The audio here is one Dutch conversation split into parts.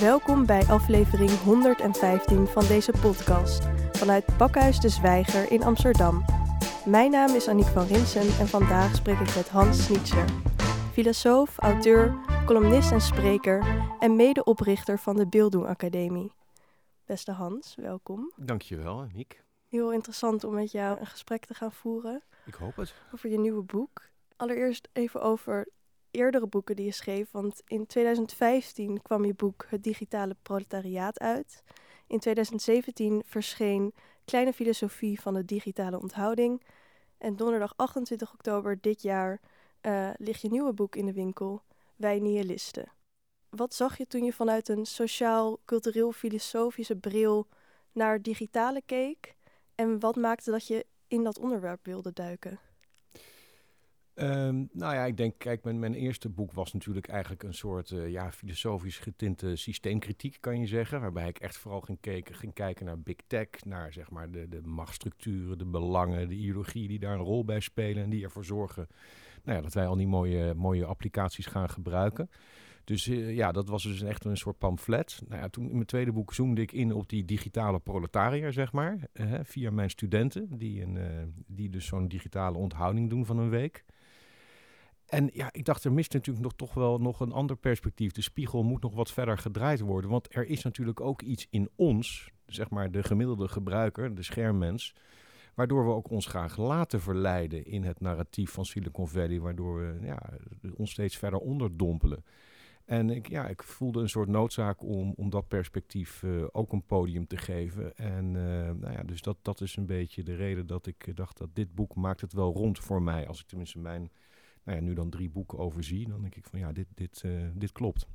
Welkom bij aflevering 115 van deze podcast vanuit Pakhuis de Zwijger in Amsterdam. Mijn naam is Aniek van Rinsen en vandaag spreek ik met Hans Snitser, filosoof, auteur, columnist en spreker en medeoprichter van de Beelddoen Academie. Beste Hans, welkom. Dankjewel, Aniek. Heel interessant om met jou een gesprek te gaan voeren. Ik hoop het. Over je nieuwe boek. Allereerst even over eerdere boeken die je schreef. Want in 2015 kwam je boek Het Digitale Proletariaat uit. In 2017 verscheen Kleine Filosofie van de Digitale Onthouding. En donderdag 28 oktober dit jaar uh, ligt je nieuwe boek in de winkel, Wij Nihilisten. Wat zag je toen je vanuit een sociaal-cultureel-filosofische bril naar digitale keek? En wat maakte dat je in dat onderwerp wilde duiken? Um, nou ja, ik denk, kijk, mijn, mijn eerste boek was natuurlijk eigenlijk een soort uh, ja, filosofisch getinte systeemkritiek, kan je zeggen. Waarbij ik echt vooral ging, ging kijken naar big tech, naar zeg maar de, de machtsstructuren, de belangen, de ideologieën die daar een rol bij spelen. En die ervoor zorgen nou ja, dat wij al die mooie, mooie applicaties gaan gebruiken. Dus uh, ja, dat was dus echt een soort pamflet. Nou ja, toen in mijn tweede boek zoomde ik in op die digitale proletariër, zeg maar. Via mijn studenten, die, een, die dus zo'n digitale onthouding doen van een week. En ja, ik dacht, er mist natuurlijk nog toch wel nog een ander perspectief. De spiegel moet nog wat verder gedraaid worden. Want er is natuurlijk ook iets in ons, zeg maar de gemiddelde gebruiker, de schermmens, waardoor we ook ons graag laten verleiden in het narratief van Silicon Valley, waardoor we ja, ons steeds verder onderdompelen. En ik, ja, ik voelde een soort noodzaak om, om dat perspectief uh, ook een podium te geven. En uh, nou ja, dus dat, dat is een beetje de reden dat ik dacht dat dit boek maakt het wel rond voor mij. Als ik tenminste mijn nou ja, nu dan drie boeken overzie, dan denk ik van ja, dit, dit, uh, dit klopt.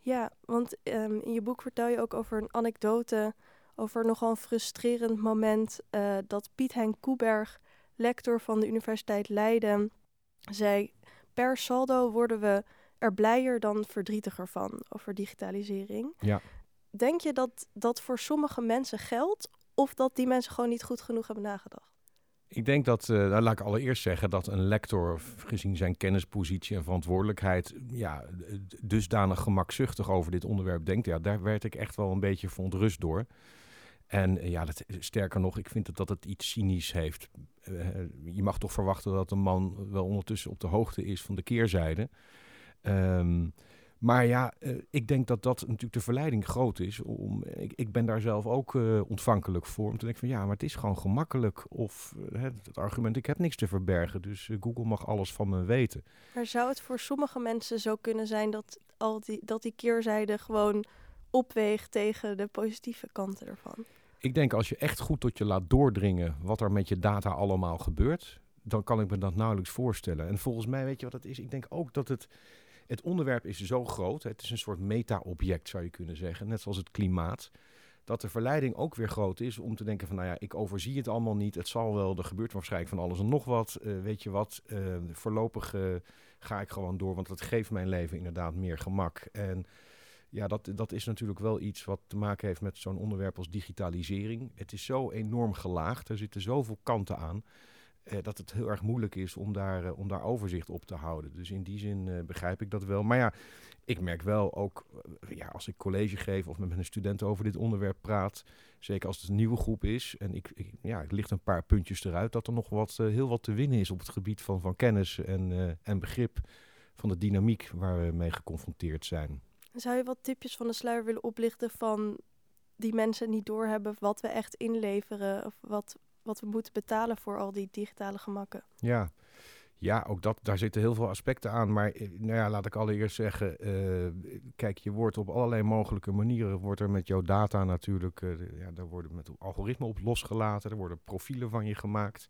Ja, want um, in je boek vertel je ook over een anekdote over nogal een frustrerend moment uh, dat Piet Hein Koeberg, lector van de Universiteit Leiden, zei: Per saldo worden we er blijer dan verdrietiger van over digitalisering. Ja. Denk je dat dat voor sommige mensen geldt, of dat die mensen gewoon niet goed genoeg hebben nagedacht? Ik denk dat, uh, laat ik allereerst zeggen dat een lector, gezien zijn kennispositie en verantwoordelijkheid, ja, dusdanig gemakzuchtig over dit onderwerp denkt. Ja, daar werd ik echt wel een beetje verontrust door. En uh, ja, dat, sterker nog, ik vind het dat het iets cynisch heeft. Uh, je mag toch verwachten dat een man wel ondertussen op de hoogte is van de keerzijde. Um, maar ja, uh, ik denk dat dat natuurlijk de verleiding groot is. Om, ik, ik ben daar zelf ook uh, ontvankelijk voor. Om te denken van ja, maar het is gewoon gemakkelijk. Of uh, het argument, ik heb niks te verbergen. Dus Google mag alles van me weten. Maar zou het voor sommige mensen zo kunnen zijn dat, al die, dat die keerzijde gewoon opweegt tegen de positieve kanten ervan? Ik denk als je echt goed tot je laat doordringen wat er met je data allemaal gebeurt, dan kan ik me dat nauwelijks voorstellen. En volgens mij, weet je wat het is? Ik denk ook dat het het onderwerp is zo groot, het is een soort meta-object zou je kunnen zeggen, net zoals het klimaat. Dat de verleiding ook weer groot is om te denken van, nou ja, ik overzie het allemaal niet. Het zal wel, er gebeurt waarschijnlijk van alles en nog wat. Uh, weet je wat, uh, voorlopig uh, ga ik gewoon door, want dat geeft mijn leven inderdaad meer gemak. En ja, dat, dat is natuurlijk wel iets wat te maken heeft met zo'n onderwerp als digitalisering. Het is zo enorm gelaagd, er zitten zoveel kanten aan uh, dat het heel erg moeilijk is om daar, uh, om daar overzicht op te houden. Dus in die zin uh, begrijp ik dat wel. Maar ja, ik merk wel ook, ja, als ik college geef of met mijn studenten over dit onderwerp praat, zeker als het een nieuwe groep is en ik, ik ja, ligt een paar puntjes eruit, dat er nog wat, heel wat te winnen is op het gebied van, van kennis en, en begrip van de dynamiek waar we mee geconfronteerd zijn. Zou je wat tipjes van de sluier willen oplichten van die mensen niet doorhebben wat we echt inleveren of wat, wat we moeten betalen voor al die digitale gemakken. Ja, ja ook dat, daar zitten heel veel aspecten aan. Maar eh, nou ja, laat ik allereerst zeggen, uh, kijk, je wordt op allerlei mogelijke manieren, wordt er met jouw data natuurlijk, uh, ja, daar worden met algoritmen op losgelaten, er worden profielen van je gemaakt.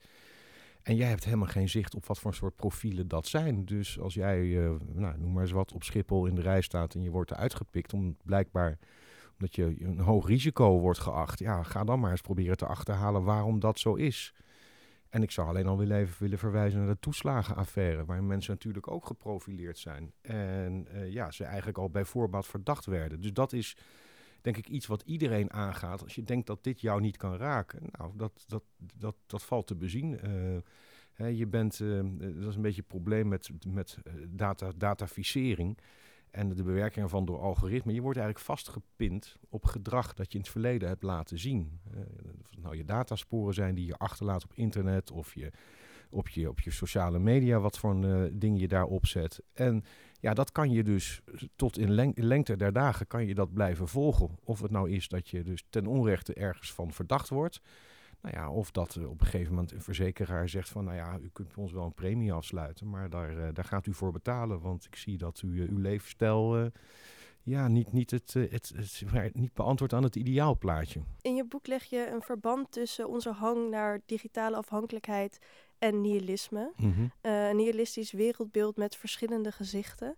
En jij hebt helemaal geen zicht op wat voor soort profielen dat zijn. Dus als jij, nou, noem maar eens wat, op Schiphol in de rij staat en je wordt eruit gepikt om blijkbaar dat je een hoog risico wordt geacht. Ja, ga dan maar eens proberen te achterhalen waarom dat zo is. En ik zou alleen al willen even willen verwijzen naar de toeslagenaffaire, waarin mensen natuurlijk ook geprofileerd zijn. En uh, ja, ze eigenlijk al bij voorbaat verdacht werden. Dus dat is denk ik iets wat iedereen aangaat. Als je denkt dat dit jou niet kan raken, nou, dat, dat, dat, dat valt te bezien. Uh, hè, je bent, uh, dat is een beetje het probleem met, met data, dataficering. En de bewerking ervan door algoritme, je wordt eigenlijk vastgepind op gedrag dat je in het verleden hebt laten zien. Uh, of nou je datasporen zijn die je achterlaat op internet of je op je, op je sociale media, wat voor uh, dingen je daar opzet. En ja, dat kan je dus tot in lengte der dagen kan je dat blijven volgen. Of het nou is dat je dus ten onrechte ergens van verdacht wordt. Nou ja, of dat uh, op een gegeven moment een verzekeraar zegt van, nou ja, u kunt ons wel een premie afsluiten, maar daar, uh, daar gaat u voor betalen, want ik zie dat u uw levensstijl ja, niet, niet, het, het, het, niet beantwoord aan het ideaalplaatje. In je boek leg je een verband tussen onze hang naar digitale afhankelijkheid en nihilisme. Mm een nihilistisch wereldbeeld met verschillende gezichten.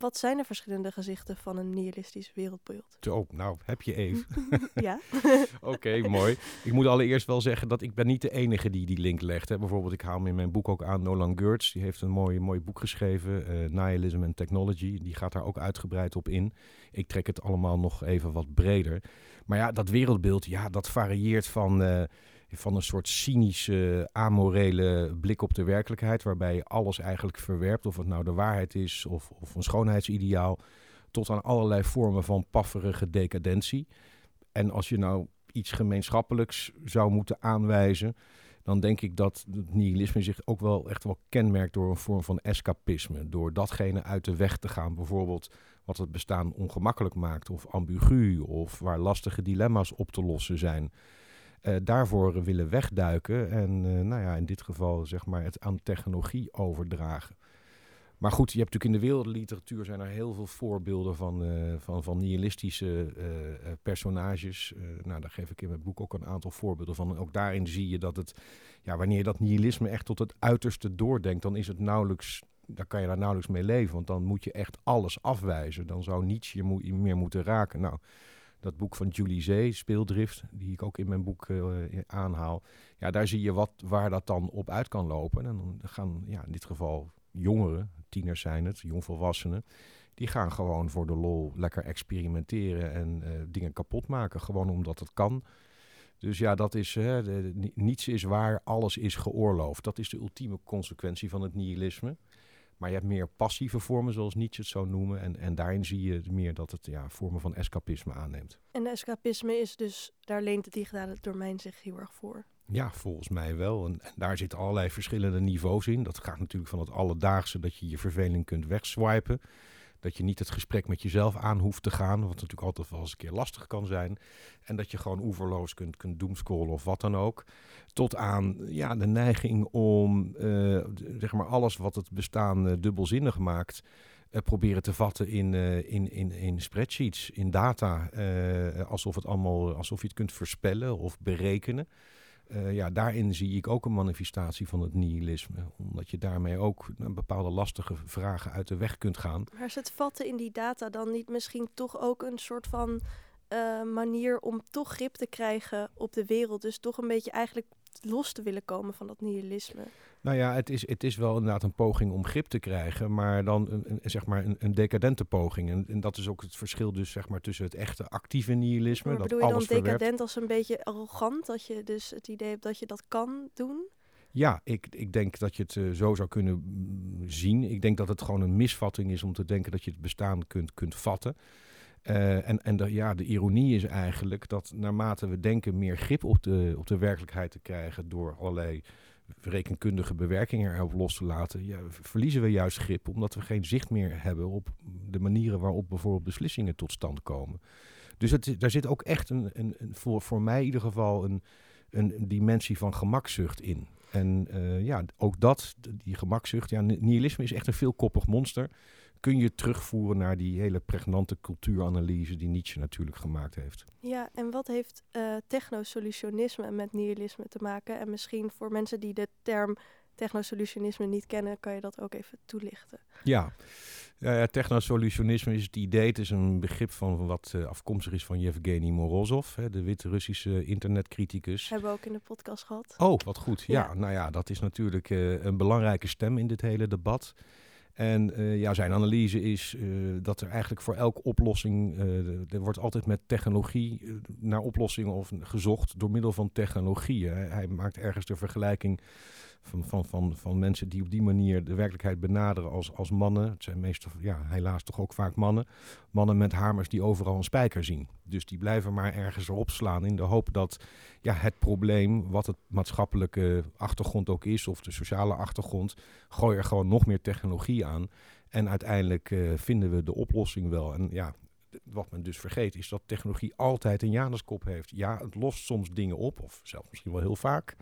Wat zijn de verschillende gezichten van een nihilistisch wereldbeeld? Zo, nou, heb je even. ja. Oké, mooi. Ik moet allereerst wel zeggen dat ik ben niet de enige die die link legt. Hè. Bijvoorbeeld, ik haal hem in mijn boek ook aan Nolan Gertz. Die heeft een mooi, mooi boek geschreven, uh, Nihilism and Technology. Die gaat daar ook uitgebreid op in. Ik trek het allemaal nog even wat breder. Maar ja, dat wereldbeeld, ja, dat varieert van... Uh, van een soort cynische, amorele blik op de werkelijkheid, waarbij je alles eigenlijk verwerpt, of het nou de waarheid is of, of een schoonheidsideaal, tot aan allerlei vormen van pafferige decadentie. En als je nou iets gemeenschappelijks zou moeten aanwijzen, dan denk ik dat het nihilisme zich ook wel echt wel kenmerkt door een vorm van escapisme. Door datgene uit de weg te gaan, bijvoorbeeld wat het bestaan ongemakkelijk maakt, of ambigu, of waar lastige dilemma's op te lossen zijn. Uh, daarvoor willen wegduiken en uh, nou ja, in dit geval zeg maar het aan technologie overdragen. Maar goed, je hebt natuurlijk in de wereldliteratuur zijn er heel veel voorbeelden van, uh, van, van nihilistische personages. nou, daar geef ik in mijn boek ook een aantal voorbeelden van. ook daarin zie je dat het, ja, wanneer je dat nihilisme echt tot het uiterste doordenkt, dan is het nauwelijks, dan kan je daar nauwelijks mee leven. Want dan moet je echt alles afwijzen. Dan zou niets je meer moeten raken. Nou, dat boek van Julie Zee, Speeldrift, die ik ook in mijn boek uh, aanhaal. Ja, daar zie je wat, waar dat dan op uit kan lopen. En dan gaan, ja, in dit geval jongeren, tieners zijn het, jongvolwassenen, die gaan gewoon voor de lol lekker experimenteren en uh, dingen kapot maken. Gewoon omdat het kan. Dus ja, dat is, hè, niets is waar, alles is geoorloofd. Dat is de ultieme consequentie van het nihilisme. Maar je hebt meer passieve vormen, zoals Nietzsche het zou noemen. En, en daarin zie je meer dat het ja, vormen van escapisme aanneemt. En escapisme is dus, daar leent het digitale domein zich heel erg voor. Ja, volgens mij wel. En, en, daar zitten allerlei verschillende niveaus in. Dat gaat natuurlijk van het alledaagse dat je je verveling kunt wegswipen. Dat je niet het gesprek met jezelf aan hoeft te gaan, wat natuurlijk altijd wel eens een keer lastig kan zijn. En dat je gewoon oeverloos kunt, kunt doomscrollen of wat dan ook. Tot aan ja, de neiging om uh, zeg maar alles wat het bestaan uh, dubbelzinnig maakt. Uh, proberen te vatten in, in, in, in spreadsheets, in data. alsof, het allemaal, alsof je het kunt voorspellen of berekenen. Uh, ja, daarin zie ik ook een manifestatie van het nihilisme. Omdat je daarmee ook bepaalde lastige vragen uit de weg kunt gaan. Maar is het vatten in die data dan niet misschien toch ook een soort van uh, manier om toch grip te krijgen op de wereld? Dus toch een beetje eigenlijk los te willen komen van dat nihilisme? Nou ja, het is, het is wel inderdaad een poging om grip te krijgen, maar dan een, een zeg maar een, een, decadente poging. En, en, dat is ook het verschil dus zeg maar tussen het echte actieve nihilisme. Maar dat bedoel je alles dan decadent verwerpt. als een beetje arrogant? Dat je dus het idee hebt dat je dat kan doen? Ja, ik, ik denk dat je het uh, zo zou kunnen mm, zien. Ik denk dat het gewoon een misvatting is om te denken dat je het bestaan kunt, kunt vatten. Uh, en en de, ja, de ironie is eigenlijk dat naarmate we denken meer grip op de, op de werkelijkheid te krijgen door allerlei rekenkundige bewerkingen erop los te laten, ja, verliezen we juist grip omdat we geen zicht meer hebben op de manieren waarop bijvoorbeeld beslissingen tot stand komen. Dus het, daar zit ook echt een, een, voor, voor mij in ieder geval een, een, dimensie van gemakzucht in. En uh, ja, ook dat, die gemakzucht, ja, nihilisme is echt een veelkoppig monster kun je terugvoeren naar die hele pregnante cultuuranalyse die Nietzsche natuurlijk gemaakt heeft. Ja, en wat heeft uh, technosolutionisme met nihilisme te maken? En misschien voor mensen die de term technosolutionisme niet kennen, kan je dat ook even toelichten. Ja, uh, technosolutionisme is het idee, het is een begrip van wat uh, afkomstig is van Yevgeny Morozov, hè, de Wit-Russische internetcriticus. Hebben we ook in de podcast gehad. Oh, wat goed. Ja, ja. nou ja, dat is natuurlijk uh, een belangrijke stem in dit hele debat. En uh, ja, zijn analyse is uh, dat er eigenlijk voor elke oplossing, uh, er wordt altijd met technologie naar oplossingen of gezocht door middel van technologie. Hij, hij maakt ergens de vergelijking van, van, van, van mensen die op die manier de werkelijkheid benaderen als, als mannen. Het zijn meestal, ja, helaas toch ook vaak mannen. Mannen met hamers die overal een spijker zien. Dus die blijven maar ergens erop slaan in de hoop dat ja, het probleem, wat het maatschappelijke achtergrond ook is, of de sociale achtergrond, gooi er gewoon nog meer technologie aan. En uiteindelijk uh, vinden we de oplossing wel. En ja, wat men dus vergeet, is dat technologie altijd een Januskop heeft. Ja, het lost soms dingen op, of zelfs misschien wel heel vaak.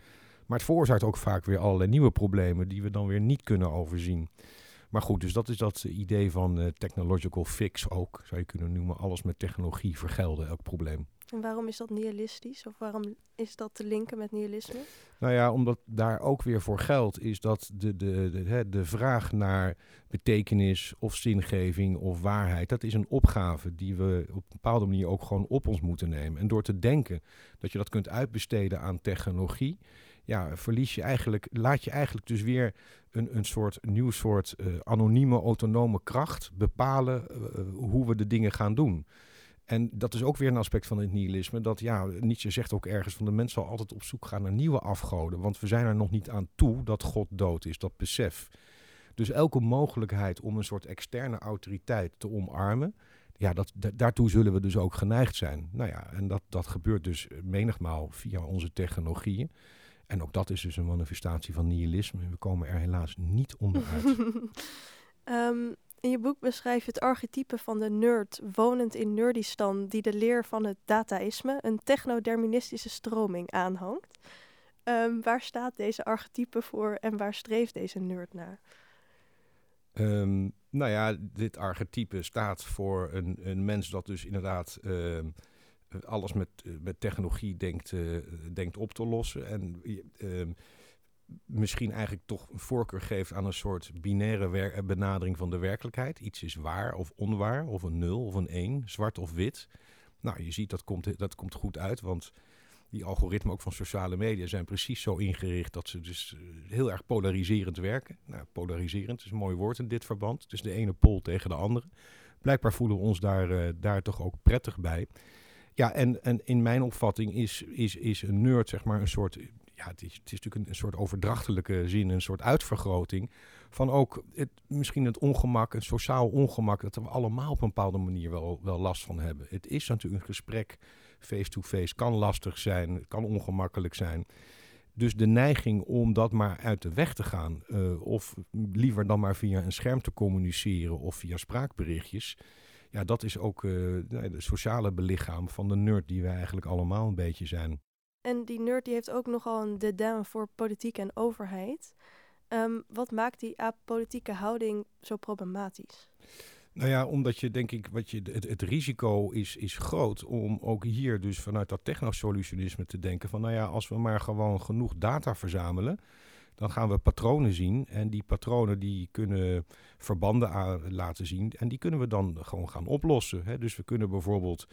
Maar het veroorzaakt ook vaak weer allerlei nieuwe problemen die we dan weer niet kunnen overzien. Maar goed, dus dat is dat idee van uh, technological fix ook, zou je kunnen noemen. Alles met technologie vergelden, elk probleem. En waarom is dat nihilistisch? Of waarom is dat te linken met nihilisme? Nou ja, omdat daar ook weer voor geldt, is dat de, de, de, de vraag naar betekenis of zingeving of waarheid, dat is een opgave die we op een bepaalde manier ook gewoon op ons moeten nemen. En door te denken dat je dat kunt uitbesteden aan technologie, ja, verlies je eigenlijk, laat je eigenlijk dus weer een, een soort nieuw soort uh, anonieme, autonome kracht bepalen uh, hoe we de dingen gaan doen. En dat is ook weer een aspect van het nihilisme. Dat ja, Nietzsche zegt ook ergens van de mens zal altijd op zoek gaan naar nieuwe afgoden. Want we zijn er nog niet aan toe dat God dood is, dat besef. Dus elke mogelijkheid om een soort externe autoriteit te omarmen, ja, dat, daartoe zullen we dus ook geneigd zijn. Nou ja, en dat, dat gebeurt dus menigmaal via onze technologieën. En ook dat is dus een manifestatie van nihilisme. We komen er helaas niet onderuit. um, in je boek beschrijf je het archetype van de nerd wonend in Nerdistan die de leer van het dataïsme, een technoderministische stroming, aanhangt. Um, waar staat deze archetype voor en waar streeft deze nerd naar? Um, nou ja, dit archetype staat voor een, een mens dat dus inderdaad alles met, met technologie denkt, uh, denkt op te lossen. En uh, misschien eigenlijk toch een voorkeur geeft aan een soort binaire benadering van de werkelijkheid. Iets is waar of onwaar, of een nul of een één, zwart of wit. Nou, je ziet dat komt, dat komt goed uit, want die algoritmen ook van sociale media zijn precies zo ingericht dat ze dus eh, heel erg polariserend werken. Nou, polariserend is een mooi woord in dit verband. Is de ene pol tegen de andere. Blijkbaar voelen we ons daar, daar toch ook prettig bij. Ja, en, en in mijn opvatting is, is, is een nerd zeg maar een soort ja, het is, het is natuurlijk een, soort overdrachtelijke zin, een soort uitvergroting van ook het, misschien het ongemak, een sociaal ongemak, dat we allemaal op een bepaalde manier wel, wel last van hebben. Het is natuurlijk een gesprek face-to-face, kan lastig zijn, kan ongemakkelijk zijn. Dus de neiging om dat maar uit de weg te gaan, uh, of liever dan maar via een scherm te communiceren of via spraakberichtjes, ja, dat is ook uh, de sociale belichaam van de nerd die wij eigenlijk allemaal een beetje zijn. En die nerd die heeft ook nogal een dédain voor politiek en overheid. Um, wat maakt die apolitieke houding zo problematisch? Nou ja, omdat je denk ik, wat je, het, het, risico is, is groot om ook hier dus vanuit dat technosolutionisme te denken van nou ja, als we maar gewoon genoeg data verzamelen, dan gaan we patronen zien. En die patronen die kunnen verbanden laten zien. En die kunnen we dan gewoon gaan oplossen. Hè. Dus we kunnen bijvoorbeeld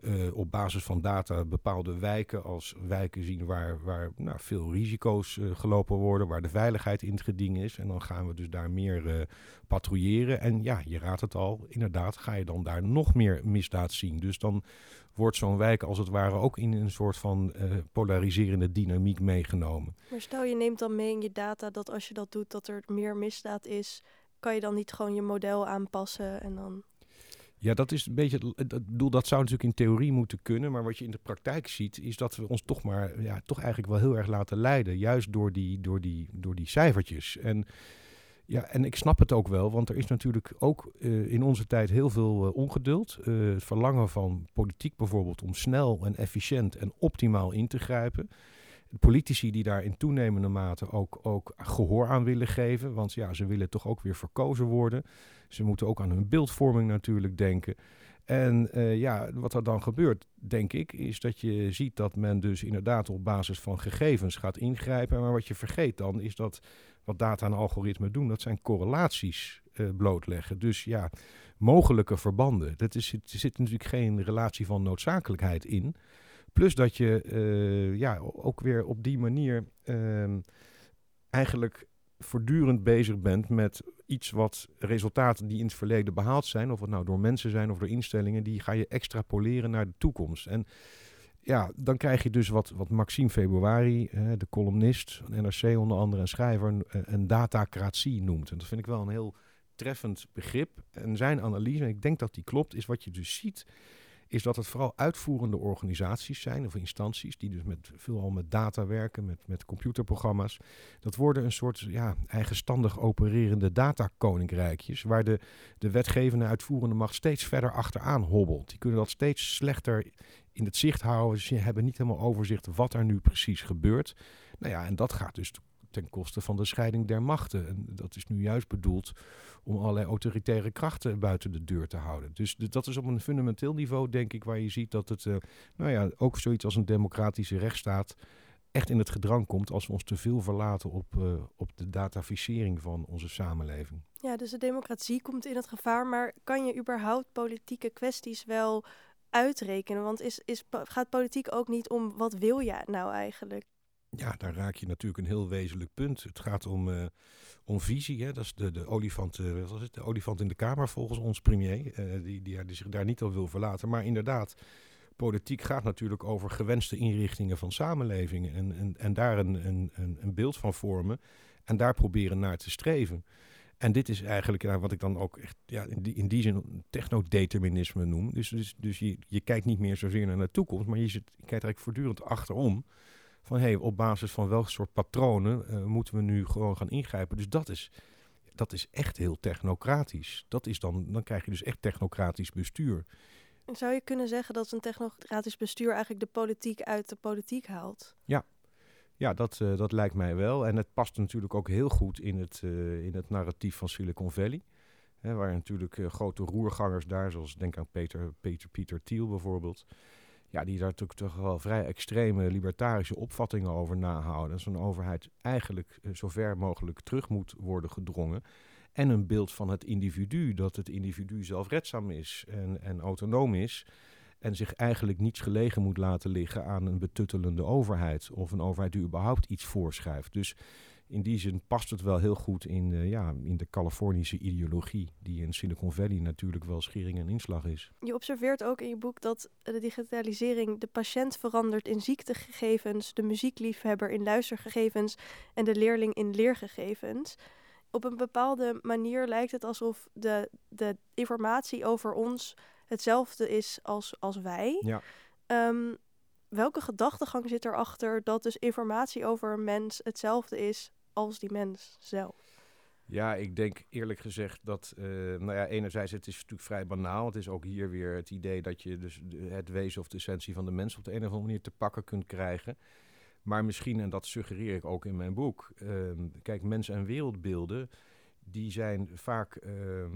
uh, op basis van data bepaalde wijken als wijken zien waar, waar nou, veel risico's uh, gelopen worden, waar de veiligheid in het geding is. En dan gaan we dus daar meer uh, patrouilleren. En ja, je raadt het al, inderdaad ga je dan daar nog meer misdaad zien. Dus dan wordt zo'n wijk als het ware ook in een soort van polariserende dynamiek meegenomen. Maar stel je neemt dan mee in je data dat als je dat doet, dat er meer misdaad is, kan je dan niet gewoon je model aanpassen en dan... Ja, dat is een beetje het doel. Dat zou natuurlijk in theorie moeten kunnen. Maar wat je in de praktijk ziet, is dat we ons toch maar ja, toch eigenlijk wel heel erg laten leiden. Juist door die, door die, door die cijfertjes. En ja, en ik snap het ook wel, want er is natuurlijk ook uh, in onze tijd heel veel uh, ongeduld. Uh, het verlangen van politiek bijvoorbeeld om snel en efficiënt en optimaal in te grijpen. Politici die daar in toenemende mate ook, ook gehoor aan willen geven, want ja, ze willen toch ook weer verkozen worden. Ze moeten ook aan hun beeldvorming natuurlijk denken. En uh, ja, wat er dan gebeurt, denk ik, is dat je ziet dat men dus inderdaad op basis van gegevens gaat ingrijpen. Maar wat je vergeet dan, is dat wat data en algoritmen doen, dat zijn correlaties uh, blootleggen. Dus ja, mogelijke verbanden. Dat is, er zit natuurlijk geen relatie van noodzakelijkheid in. Plus dat je uh, ja, ook weer op die manier ehm, eigenlijk voortdurend bezig bent met iets wat resultaten die in het verleden behaald zijn, of het nou door mensen zijn of door instellingen, die ga je extrapoleren naar de toekomst. En ja, dan krijg je dus wat, wat Maxime Februari, de columnist NRC onder andere, en schrijver, een, een datacratie noemt. En dat vind ik wel een heel treffend begrip. En zijn analyse, en ik denk dat die klopt, is wat je dus ziet is dat het vooral uitvoerende organisaties zijn, of instanties, die dus met, veelal met data werken, met, met computerprogramma's. Dat worden een soort ja, eigenstandig opererende datakoninkrijkjes, waar de, de wetgevende uitvoerende macht steeds verder achteraan hobbelt. Die kunnen dat steeds slechter in het zicht houden. Ze hebben niet helemaal overzicht wat er nu precies gebeurt. Nou ja, en dat gaat dus ten koste van de scheiding der machten. En dat is nu juist bedoeld om allerlei autoritaire krachten buiten de deur te houden. Dus dat is op een fundamenteel niveau, denk ik, waar je ziet dat het, uh, nou ja, ook zoiets als een democratische rechtsstaat echt in het gedrang komt als we ons te veel verlaten op, uh, op de dataficering van onze samenleving. Ja, dus de democratie komt in het gevaar, maar kan je überhaupt politieke kwesties wel uitrekenen? Want is, is, gaat politiek ook niet om wat wil je nou eigenlijk? Ja, daar raak je natuurlijk een heel wezenlijk punt. Het gaat om, uh, om visie. Hè? Dat is de, de, olifant, uh, wat was het? de olifant in de Kamer volgens ons premier. Uh, die, die, die zich daar niet op wil verlaten. Maar inderdaad, politiek gaat natuurlijk over gewenste inrichtingen van samenlevingen. En, en, en daar een, een, een beeld van vormen. En daar proberen naar te streven. En dit is eigenlijk nou, wat ik dan ook echt ja, in, die, in die zin technodeterminisme noem. Dus, dus, dus je, je kijkt niet meer zozeer naar de toekomst, maar je, zit, je kijkt eigenlijk voortdurend achterom van hey, op basis van welk soort patronen uh, moeten we nu gewoon gaan ingrijpen. Dus dat is, dat is echt heel technocratisch. Dat is dan, dan krijg je dus echt technocratisch bestuur. En zou je kunnen zeggen dat een technocratisch bestuur eigenlijk de politiek uit de politiek haalt? Ja, ja dat, uh, dat lijkt mij wel. En het past natuurlijk ook heel goed in het, uh, in het narratief van Silicon Valley. Hè, waar natuurlijk grote roergangers daar, zoals denk aan Peter, Peter, Peter Thiel bijvoorbeeld ja, die daar natuurlijk toch wel vrij extreme libertarische opvattingen over nahouden. Dat zo'n overheid eigenlijk uh, zo ver mogelijk terug moet worden gedrongen. En een beeld van het individu, dat het individu zelfredzaam is en, en autonoom is. En zich eigenlijk niets gelegen moet laten liggen aan een betuttelende overheid. Of een overheid die überhaupt iets voorschrijft. Dus in die zin past het wel heel goed in, uh, ja, in de Californische ideologie, die in Silicon Valley natuurlijk wel schering en inslag is. Je observeert ook in je boek dat de digitalisering de patiënt verandert in ziektegegevens, de muziekliefhebber in luistergegevens en de leerling in leergegevens. Op een bepaalde manier lijkt het alsof de, de informatie over ons hetzelfde is als, als wij. Ja. Um, welke gedachtegang zit erachter dat dus informatie over een mens hetzelfde is als die mens zelf? Ja, ik denk eerlijk gezegd dat, uh, nou ja, enerzijds het is natuurlijk vrij banaal. Het is ook hier weer het idee dat je dus het wezen of de essentie van de mens op de een of andere manier te pakken kunt krijgen. Maar misschien, en dat suggereer ik ook in mijn boek, uh, kijk, mens- en wereldbeelden, die zijn vaak uh,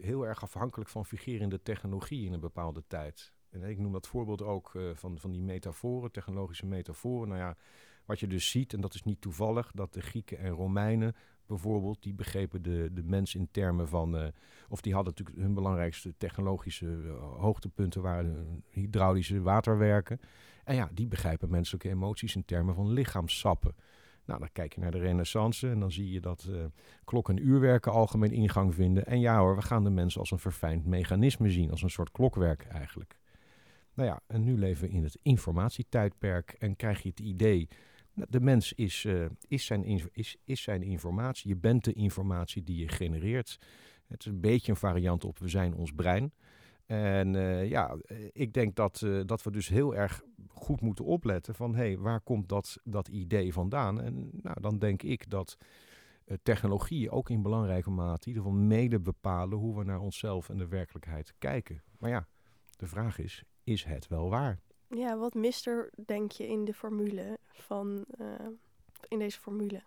heel erg afhankelijk van figurende technologie in een bepaalde tijd. En ik noem dat voorbeeld ook uh, van, van die metaforen, technologische metaforen. Nou ja, wat je dus ziet, en dat is niet toevallig, dat de Grieken en Romeinen bijvoorbeeld, die begrepen de, de mens in termen van, uh, of die hadden natuurlijk hun belangrijkste technologische uh, hoogtepunten waren hydraulische waterwerken. En ja, die begrijpen menselijke emoties in termen van lichaamssappen. Nou, dan kijk je naar de renaissance en dan zie je dat uh, klok- en uurwerken algemeen ingang vinden. En ja hoor, we gaan de mens als een verfijnd mechanisme zien, als een soort klokwerk eigenlijk. Nou ja, en nu leven we in het informatietijdperk en krijg je het idee de mens is, uh, is, zijn is, is zijn informatie. Je bent de informatie die je genereert. Het is een beetje een variant op we zijn ons brein. En uh, ja, ik denk dat, dat we dus heel erg goed moeten opletten van hé, hey, waar komt dat, dat idee vandaan? En nou, dan denk ik dat technologie ook in belangrijke mate in ieder geval mede bepalen hoe we naar onszelf en de werkelijkheid kijken. Maar ja, de vraag is, is het wel waar? Ja, wat mist er, denk je, in de formule van, uh, in deze formule?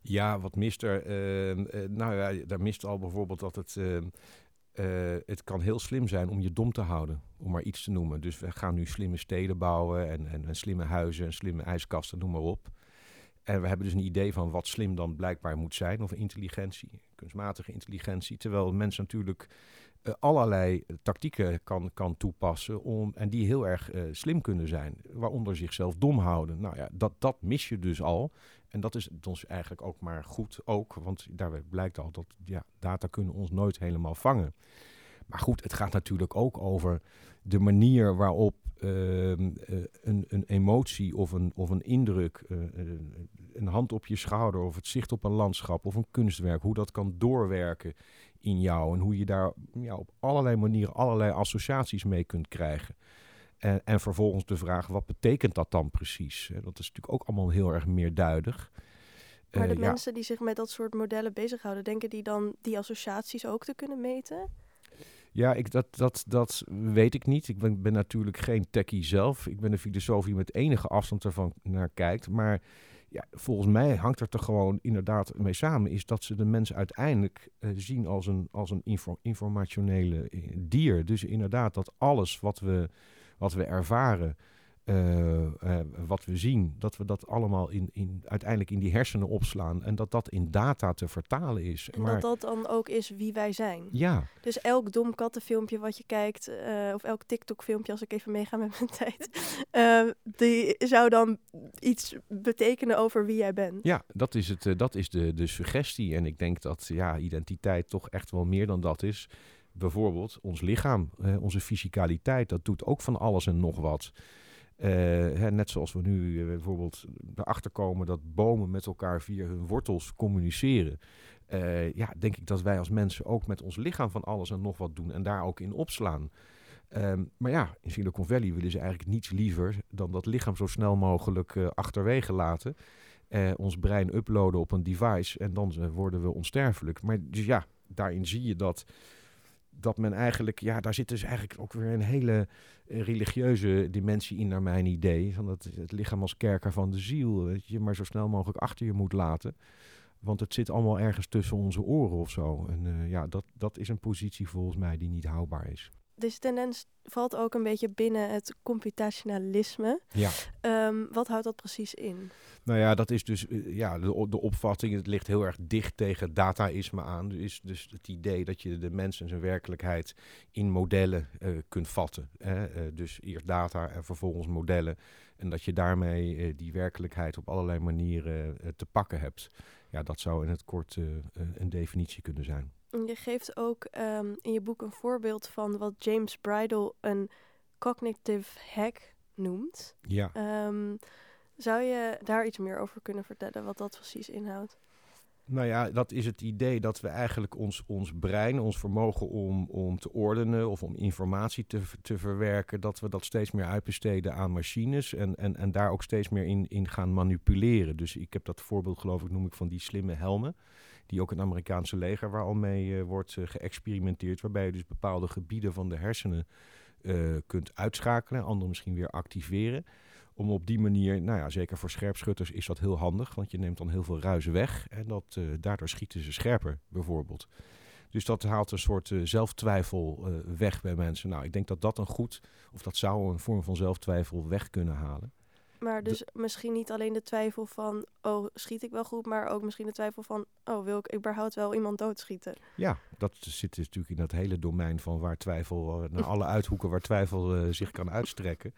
Ja, wat mist er? Uh, uh, nou ja, daar mist al bijvoorbeeld dat het, het kan heel slim zijn om je dom te houden, om maar iets te noemen. Dus we gaan nu slimme steden bouwen en, en, en slimme huizen en slimme ijskasten, noem maar op. En we hebben dus een idee van wat slim dan blijkbaar moet zijn, of intelligentie, kunstmatige intelligentie. Terwijl mensen natuurlijk uh, allerlei tactieken kan, kan toepassen om, en die heel erg uh, slim kunnen zijn, waaronder zichzelf dom houden. Nou ja, dat, dat mis je dus al. En dat is ons eigenlijk ook maar goed ook, want daarbij blijkt al dat ja, data kunnen ons nooit helemaal vangen. Maar goed, het gaat natuurlijk ook over de manier waarop eh, een, een, emotie of een, of een indruk, uh, een hand op je schouder of het zicht op een landschap of een kunstwerk, hoe dat kan doorwerken in jou en hoe je daar ja, op allerlei manieren allerlei associaties mee kunt krijgen. En, en vervolgens de vraag, wat betekent dat dan precies? Dat is natuurlijk ook allemaal heel erg meerduidig. Maar de mensen die zich met dat soort modellen bezighouden, denken die dan die associaties ook te kunnen meten? Ja, ik, dat, dat, dat weet ik niet. Ik ben, natuurlijk geen techie zelf. Ik ben een filosoof die met enige afstand ervan naar kijkt. Maar ja, volgens mij hangt er toch gewoon inderdaad mee samen... is dat ze de mens uiteindelijk uh, zien als een, als een info, informationele eh, dier. Dus inderdaad dat alles wat we, wat we ervaren... Uh, uh, wat we zien, dat we dat allemaal in, in, uiteindelijk in die hersenen opslaan en dat dat in data te vertalen is. En maar, dat dat dan ook is wie wij zijn. Ja. Dus elk dom kattenfilmpje wat je kijkt, uh, of elk TikTok-filmpje, als ik even meega met mijn tijd, die zou dan iets betekenen over wie jij bent. Ja, dat is, het, dat is de, de suggestie. En ik denk dat ja, identiteit toch echt wel meer dan dat is. Bijvoorbeeld ons lichaam, onze fysicaliteit, dat doet ook van alles en nog wat. Uh, hè, net zoals we nu uh, bijvoorbeeld erachter komen dat bomen met elkaar via hun wortels communiceren. Uh, ja, denk ik dat wij als mensen ook met ons lichaam van alles en nog wat doen en daar ook in opslaan. Um, maar ja, in Silicon Valley willen ze eigenlijk niets liever dan dat lichaam zo snel mogelijk achterwege laten. ons brein uploaden op een device en dan worden we onsterfelijk. Maar dus ja, daarin zie je dat dat men eigenlijk, ja, daar zit dus eigenlijk ook weer een hele eh, religieuze dimensie in, naar mijn idee. Van dat het lichaam als kerker van de ziel, dat je maar zo snel mogelijk achter je moet laten. Want het zit allemaal ergens tussen onze oren of zo. En uh, ja, dat, dat is een positie volgens mij die niet houdbaar is. Deze tendens valt ook een beetje binnen het computationalisme. Ja. Um, wat houdt dat precies in? Nou ja, dat is dus uh, ja, de, de opvatting. Het ligt heel erg dicht tegen dataïsme aan. Dus, dus het idee dat je de mens en zijn werkelijkheid in modellen uh, kunt vatten. Hè? Uh, dus eerst data en vervolgens modellen. En dat je daarmee die werkelijkheid op allerlei manieren te pakken hebt. Ja, dat zou in het kort een definitie kunnen zijn. Je geeft ook um, in je boek een voorbeeld van wat James Bridle een cognitive hack noemt. Ja. Um, zou je daar iets meer over kunnen vertellen, wat dat precies inhoudt? Nou ja, dat is het idee dat we eigenlijk ons, ons brein, ons vermogen om, om te ordenen of om informatie te, te verwerken, dat we dat steeds meer uitbesteden aan machines en, en, en daar ook steeds meer in, in gaan manipuleren. Dus ik heb dat voorbeeld, geloof ik, noem ik van die slimme helmen die ook het Amerikaanse leger waar al mee uh, wordt uh, geëxperimenteerd, waarbij je dus bepaalde gebieden van de hersenen uh, kunt uitschakelen, andere misschien weer activeren. Om op die manier, nou ja, zeker voor scherpschutters is dat heel handig, want je neemt dan heel veel ruizen weg en dat, daardoor schieten ze scherper bijvoorbeeld. Dus dat haalt een soort uh, zelftwijfel weg bij mensen. Nou, ik denk dat dat een goed, of dat zou een vorm van zelftwijfel weg kunnen halen. Maar dus misschien niet alleen de twijfel van, oh, schiet ik wel goed, maar ook misschien de twijfel van, oh, wil ik überhaupt wel iemand doodschieten? Ja, dat zit dus natuurlijk in dat hele domein van waar twijfel, uh, naar alle uithoeken waar twijfel uh, zich kan uitstrekken.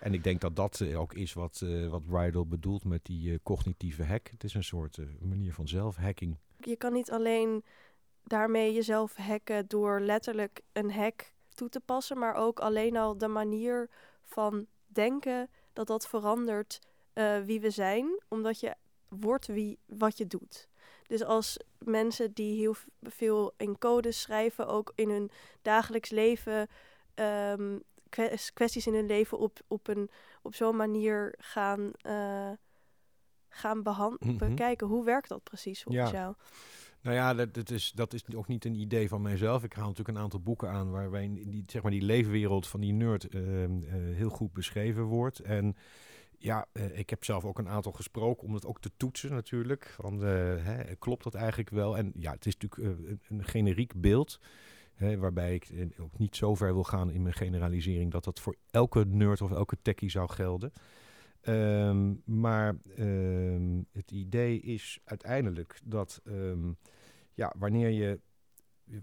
En ik denk dat dat uh, ook is wat, wat Bridle bedoelt met die cognitieve hack. Het is een soort manier van zelfhacking. Je kan niet alleen daarmee jezelf hacken door letterlijk een hack toe te passen, maar ook alleen al de manier van denken dat dat verandert uh, wie we zijn, omdat je wordt wie, wat je doet. Dus als mensen die heel veel in codes schrijven, ook in hun dagelijks leven, um, kwesties in hun leven op, op, een, op zo'n manier gaan, uh, gaan behandelen, -hmm. bekijken, hoe werkt dat precies volgens ja. jou? Nou ja, dat, dat, is, dat is ook niet een idee van mijzelf. Ik haal natuurlijk een aantal boeken aan waarbij die, zeg maar, die leefwereld van die nerd uh, uh, heel goed beschreven wordt. En ja, uh, ik heb zelf ook een aantal gesproken om het ook te toetsen natuurlijk. Van, hè, klopt dat eigenlijk wel? En ja, het is natuurlijk een, een generiek beeld. Hè, waarbij ik ook niet zo ver wil gaan in mijn generalisering dat dat voor elke nerd of elke techie zou gelden. Um, maar um, het idee is uiteindelijk dat um, ja, wanneer je,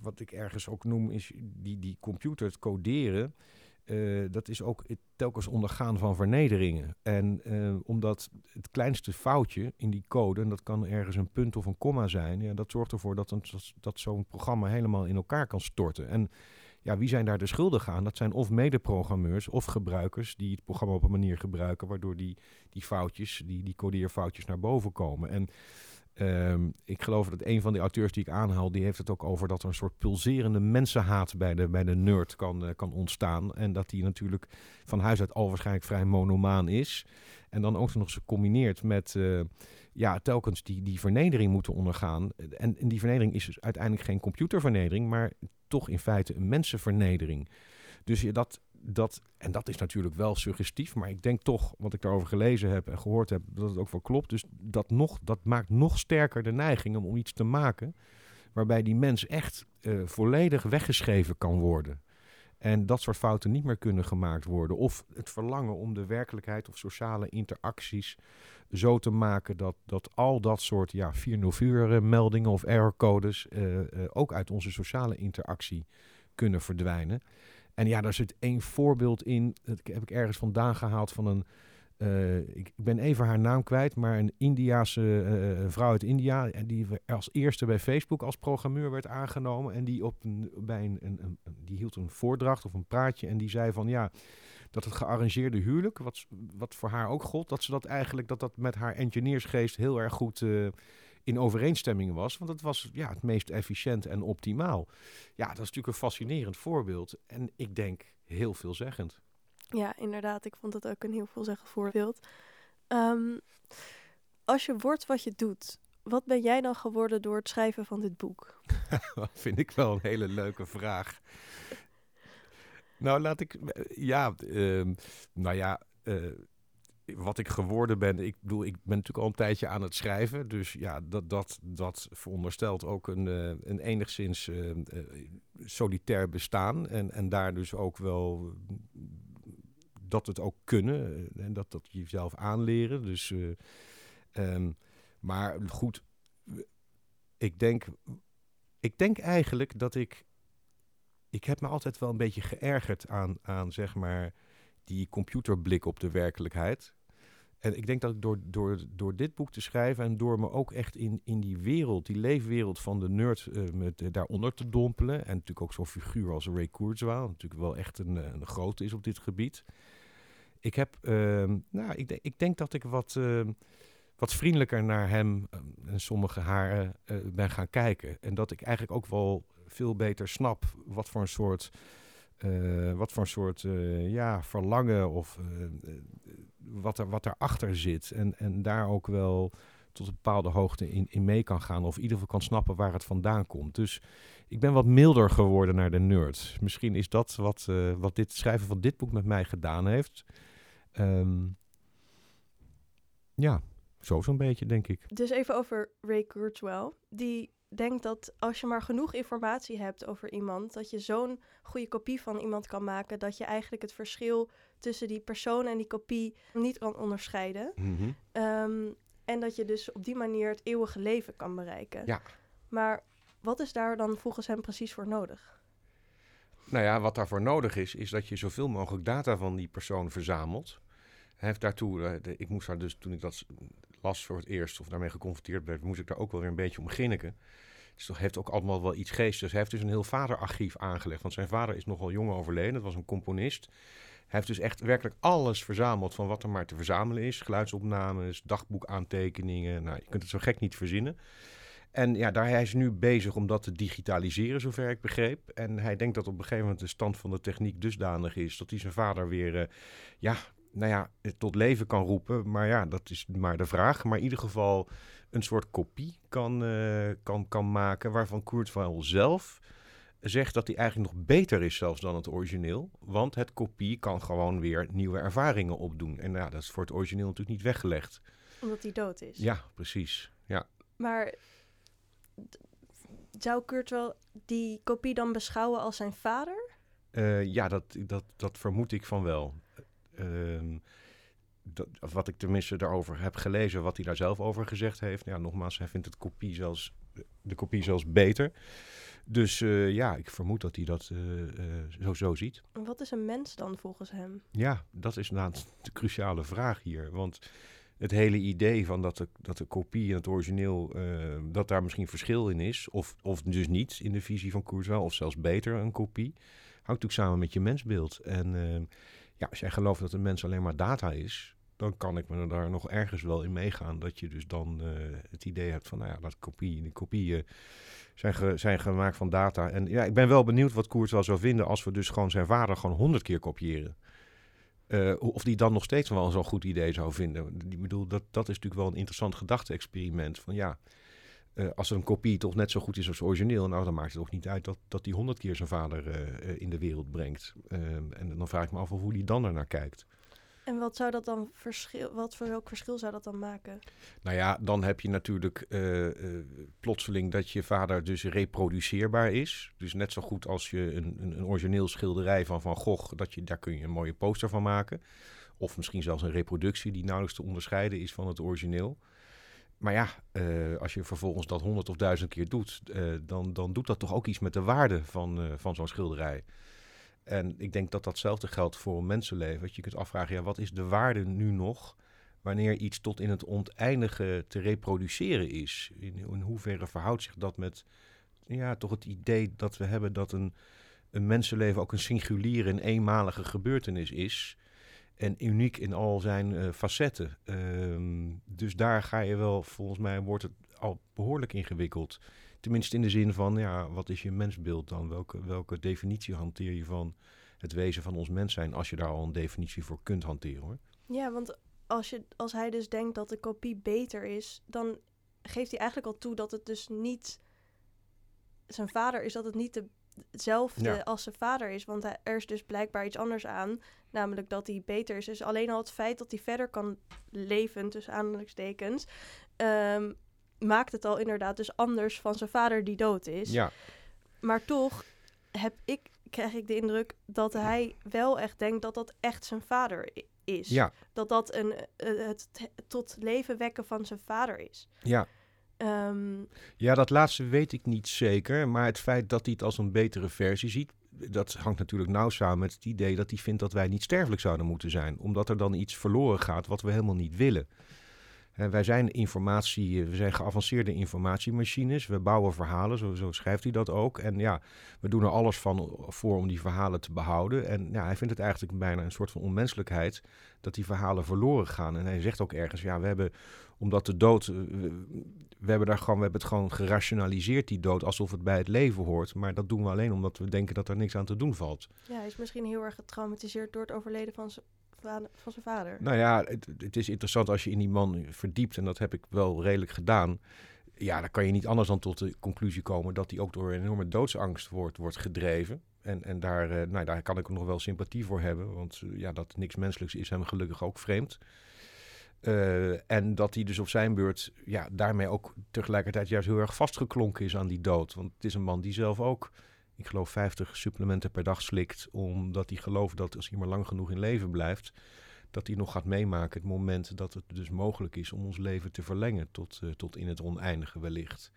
wat ik ergens ook noem, is die, die computer, het coderen, uh, dat is ook het telkens ondergaan van vernederingen. En omdat het kleinste foutje in die code, en dat kan ergens een punt of een komma zijn, ja, dat zorgt ervoor dat, dat zo'n programma helemaal in elkaar kan storten. En ja, wie zijn daar de schuldigen aan? Dat zijn of medeprogrammeurs of gebruikers die het programma op een manier gebruiken, waardoor die, die foutjes, die, die codeerfoutjes naar boven komen. En ehm, ik geloof dat een van de auteurs die ik aanhaal, die heeft het ook over dat er een soort pulserende mensenhaat bij de, bij de nerd kan, eh, kan ontstaan. En dat die natuurlijk van huis uit al waarschijnlijk vrij monomaan is. En dan ook nog eens gecombineerd met uh, ja, telkens die, die vernedering moeten ondergaan. En, en die vernedering is dus uiteindelijk geen computervernedering, maar toch in feite een mensenvernedering. Dus je dat, dat, en dat is natuurlijk wel suggestief, maar ik denk toch, wat ik daarover gelezen heb en gehoord heb, dat het ook wel klopt. Dus dat, nog, dat maakt nog sterker de neiging om iets te maken waarbij die mens echt uh, volledig weggeschreven kan worden. En dat soort fouten niet meer kunnen gemaakt worden. Of het verlangen om de werkelijkheid of sociale interacties zo te maken dat, dat al dat soort ja, 404 meldingen of errorcodes uh, ook uit onze sociale interactie kunnen verdwijnen. En ja, daar zit één voorbeeld in, dat heb ik ergens vandaan gehaald van een, ik, ben even haar naam kwijt, maar een Indiaanse vrouw uit India, die als eerste bij Facebook als programmeur werd aangenomen. En die, op een, bij een, een, een, die hield een voordracht of een praatje en die zei van ja, dat het gearrangeerde huwelijk, wat, wat voor haar ook gold, dat ze dat eigenlijk, dat dat met haar engineersgeest heel erg goed uh, in overeenstemming was. Want het was ja, het meest efficiënt en optimaal. Ja, dat is natuurlijk een fascinerend voorbeeld. En ik denk heel veelzeggend. Ja, inderdaad. Ik vond het ook een heel veelzeggend voorbeeld. Um, als je wordt wat je doet, wat ben jij dan geworden door het schrijven van dit boek? dat vind ik wel een hele leuke vraag. Nou, laat ik. Ja, uh, nou ja. Uh, wat ik geworden ben, ik bedoel, ik ben natuurlijk al een tijdje aan het schrijven. Dus ja, dat, dat, dat veronderstelt ook een, uh, een enigszins solitair bestaan. En, en daar dus ook wel dat het ook kunnen. En dat, dat jezelf aanleren. Dus, um, maar goed, ik denk, ik denk eigenlijk dat ik ik heb me altijd wel een beetje geërgerd aan, aan zeg maar, die computerblik op de werkelijkheid. En ik denk dat ik door, door, door dit boek te schrijven en door me ook echt in, in die wereld, die leefwereld van de nerd, uh, met, daaronder te dompelen. En natuurlijk ook zo'n figuur als Ray Kurzweil, natuurlijk wel echt een, een grote is op dit gebied. Ik heb, uh, nou, ik, ik denk dat ik wat, wat vriendelijker naar hem en sommige haren ben gaan kijken. En dat ik eigenlijk ook wel veel beter snap wat voor een soort, uh, wat voor een soort uh, ja, verlangen of uh, wat, er, wat erachter zit. En, en daar ook wel tot een bepaalde hoogte in, in mee kan gaan. Of in ieder geval kan snappen waar het vandaan komt. Dus ik ben wat milder geworden naar de nerd. Misschien is dat wat, wat dit schrijven van dit boek met mij gedaan heeft. Um, ja, zo zo'n beetje, denk ik. Dus even over Ray Kurzweil. Die denk dat als je maar genoeg informatie hebt over iemand, dat je zo'n goede kopie van iemand kan maken, dat je eigenlijk het verschil tussen die persoon en die kopie niet kan onderscheiden. Mm -hmm. um, en dat je dus op die manier het eeuwige leven kan bereiken. Ja. Maar wat is daar dan volgens hem precies voor nodig? Nou ja, wat daarvoor nodig is, is dat je zoveel mogelijk data van die persoon verzamelt. Hij heeft daartoe, uh, ik moest daar dus toen ik dat las voor het eerst of daarmee geconfronteerd werd, moest ik daar ook wel weer een beetje om grinniken. Dus dat heeft ook allemaal wel iets geestigs. Hij heeft dus een heel vaderarchief aangelegd. Want zijn vader is nogal jong overleden. Dat was een componist. Hij heeft dus echt werkelijk alles verzameld van wat er maar te verzamelen is. Geluidsopnames, dagboekaantekeningen. Nou, je kunt het zo gek niet verzinnen. En ja, daar hij is nu bezig om dat te digitaliseren, zover ik begreep. En hij denkt dat op een gegeven moment de stand van de techniek dusdanig is dat hij zijn vader weer, uh, ja, nou ja, tot leven kan roepen. Maar ja, dat is maar de vraag. Maar in ieder geval een soort kopie kan, uh, kan, kan maken waarvan Kurzweil zelf zegt dat hij eigenlijk nog beter is zelfs dan het origineel. Want het kopie kan gewoon weer nieuwe ervaringen opdoen. En ja, dat is voor het origineel natuurlijk niet weggelegd. Omdat hij dood is. Ja, precies. Ja. Maar zou Kurzweil die kopie dan beschouwen als zijn vader? Uh, ja, dat, dat, dat vermoed ik van wel. Dat, wat ik tenminste daarover heb gelezen, wat hij daar zelf over gezegd heeft. Ja, nogmaals, hij vindt het kopie zelfs, de kopie zelfs beter. Dus uh, ja, ik vermoed dat hij dat uh, uh, zo, zo ziet. Wat is een mens dan volgens hem? Ja, dat is inderdaad de cruciale vraag hier. Want het hele idee van dat de, dat de kopie en het origineel, dat daar misschien verschil in is, of, of dus niet in de visie van Kurzweil, of zelfs beter een kopie. natuurlijk samen met je mensbeeld. En ehm, ja, als jij gelooft dat een mens alleen maar data is, dan kan ik me daar nog ergens wel in meegaan. Dat je dus dan het idee hebt van, nou ja, dat kopie, die kopieën zijn, zijn gemaakt van data. En ja, ik ben wel benieuwd wat Koert wel zou vinden als we dus gewoon zijn vader gewoon honderd keer kopiëren. Uh, of die dan nog steeds wel zo'n goed idee zou vinden. Ik bedoel, dat, dat is natuurlijk wel een interessant gedachte-experiment. Van ja, uh, als een kopie toch net zo goed is als origineel, nou dan maakt het toch niet uit dat, dat die honderd keer zijn vader uh, in de wereld brengt. Ehm, en dan vraag ik me af hoe die dan ernaar kijkt. En wat zou dat dan verschil, wat voor welk verschil zou dat dan maken? Nou ja, dan heb je natuurlijk plotseling dat je vader dus reproduceerbaar is. Dus net zo goed als je een, een, een, origineel schilderij van Van Gogh, dat je, daar kun je een mooie poster van maken. Of misschien zelfs een reproductie die nauwelijks te onderscheiden is van het origineel. Maar ja, uh, als je vervolgens dat honderd of duizend keer doet, dan, dan doet dat toch ook iets met de waarde van, van zo'n schilderij. En ik denk dat datzelfde geldt voor een mensenleven. Dat je kunt afvragen, ja, wat is de waarde nu nog wanneer iets tot in het oneindige te reproduceren is? In, in hoeverre verhoudt zich dat met ja, toch het idee dat we hebben dat een, een mensenleven ook een singuliere en eenmalige gebeurtenis is. En uniek in al zijn uh, facetten. Um, dus daar ga je wel, volgens mij wordt het al behoorlijk ingewikkeld. Tenminste in de zin van, ja, wat is je mensbeeld dan? Welke, welke definitie hanteer je van het wezen van ons mens zijn, als je daar al een definitie voor kunt hanteren hoor. Ja, want als, je, als hij dus denkt dat de kopie beter is, dan geeft hij eigenlijk al toe dat het dus niet zijn vader is, dat het niet hetzelfde als zijn vader is. Want hij, er is dus blijkbaar iets anders aan, namelijk dat hij beter is. Dus alleen al het feit dat hij verder kan leven, tussen aanhalingstekens, um, maakt het al inderdaad dus anders van zijn vader die dood is. Ja. Maar toch heb ik, krijg ik de indruk dat hij wel echt denkt dat dat echt zijn vader is. Ja. Dat dat een, uh, het, tot leven wekken van zijn vader is. Ja. Um, ja, dat laatste weet ik niet zeker. Maar het feit dat hij het als een betere versie ziet, dat hangt natuurlijk nauw samen met het idee dat hij vindt dat wij niet sterfelijk zouden moeten zijn. Omdat er dan iets verloren gaat wat we helemaal niet willen. Uh, wij zijn informatie, we zijn geavanceerde informatiemachines. We bouwen verhalen, zo, schrijft hij dat ook. En ja, we doen er alles van voor om die verhalen te behouden. En ja, hij vindt het eigenlijk bijna een soort van onmenselijkheid dat die verhalen verloren gaan. En hij zegt ook ergens, ja, we hebben, omdat de dood, we, we hebben, daar gewoon, we hebben het gewoon gerationaliseerd, die dood, alsof het bij het leven hoort. Maar dat doen we alleen omdat we denken dat er niks aan te doen valt. Ja, hij is misschien heel erg getraumatiseerd door het overleden van zijn van zijn vader. Nou ja, het, het, is interessant als je in die man verdiept, en dat heb ik wel redelijk gedaan. Ja, dan kan je niet anders dan tot de conclusie komen dat hij ook door een enorme doodsangst wordt, wordt gedreven. En, en daar, uh, nou, daar kan ik nog wel sympathie voor hebben, want uh, ja, dat niks menselijks is hem gelukkig ook vreemd. Uh, en dat hij dus op zijn beurt ja, daarmee ook tegelijkertijd juist heel erg vastgeklonken is aan die dood. Want het is een man die zelf ook ik geloof 50 supplementen per dag slikt, omdat hij gelooft dat als hij maar lang genoeg in leven blijft, dat hij nog gaat meemaken het moment dat het dus mogelijk is om ons leven te verlengen tot, uh, tot in het oneindige wellicht.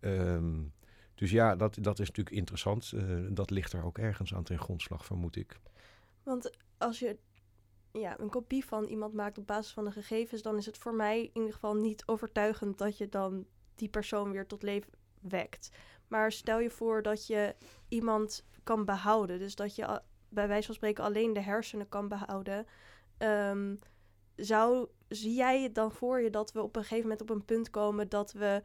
Um, dus ja, dat, dat is natuurlijk interessant. Uh, dat ligt er ook ergens aan ten grondslag, vermoed ik. Want als je ja, een kopie van iemand maakt op basis van de gegevens, dan is het voor mij in ieder geval niet overtuigend dat je dan die persoon weer tot leven wekt. Maar stel je voor dat je iemand kan behouden. Dus dat je bij wijze van spreken alleen de hersenen kan behouden. Um, zou, zie jij het dan voor je dat we op een gegeven moment op een punt komen dat we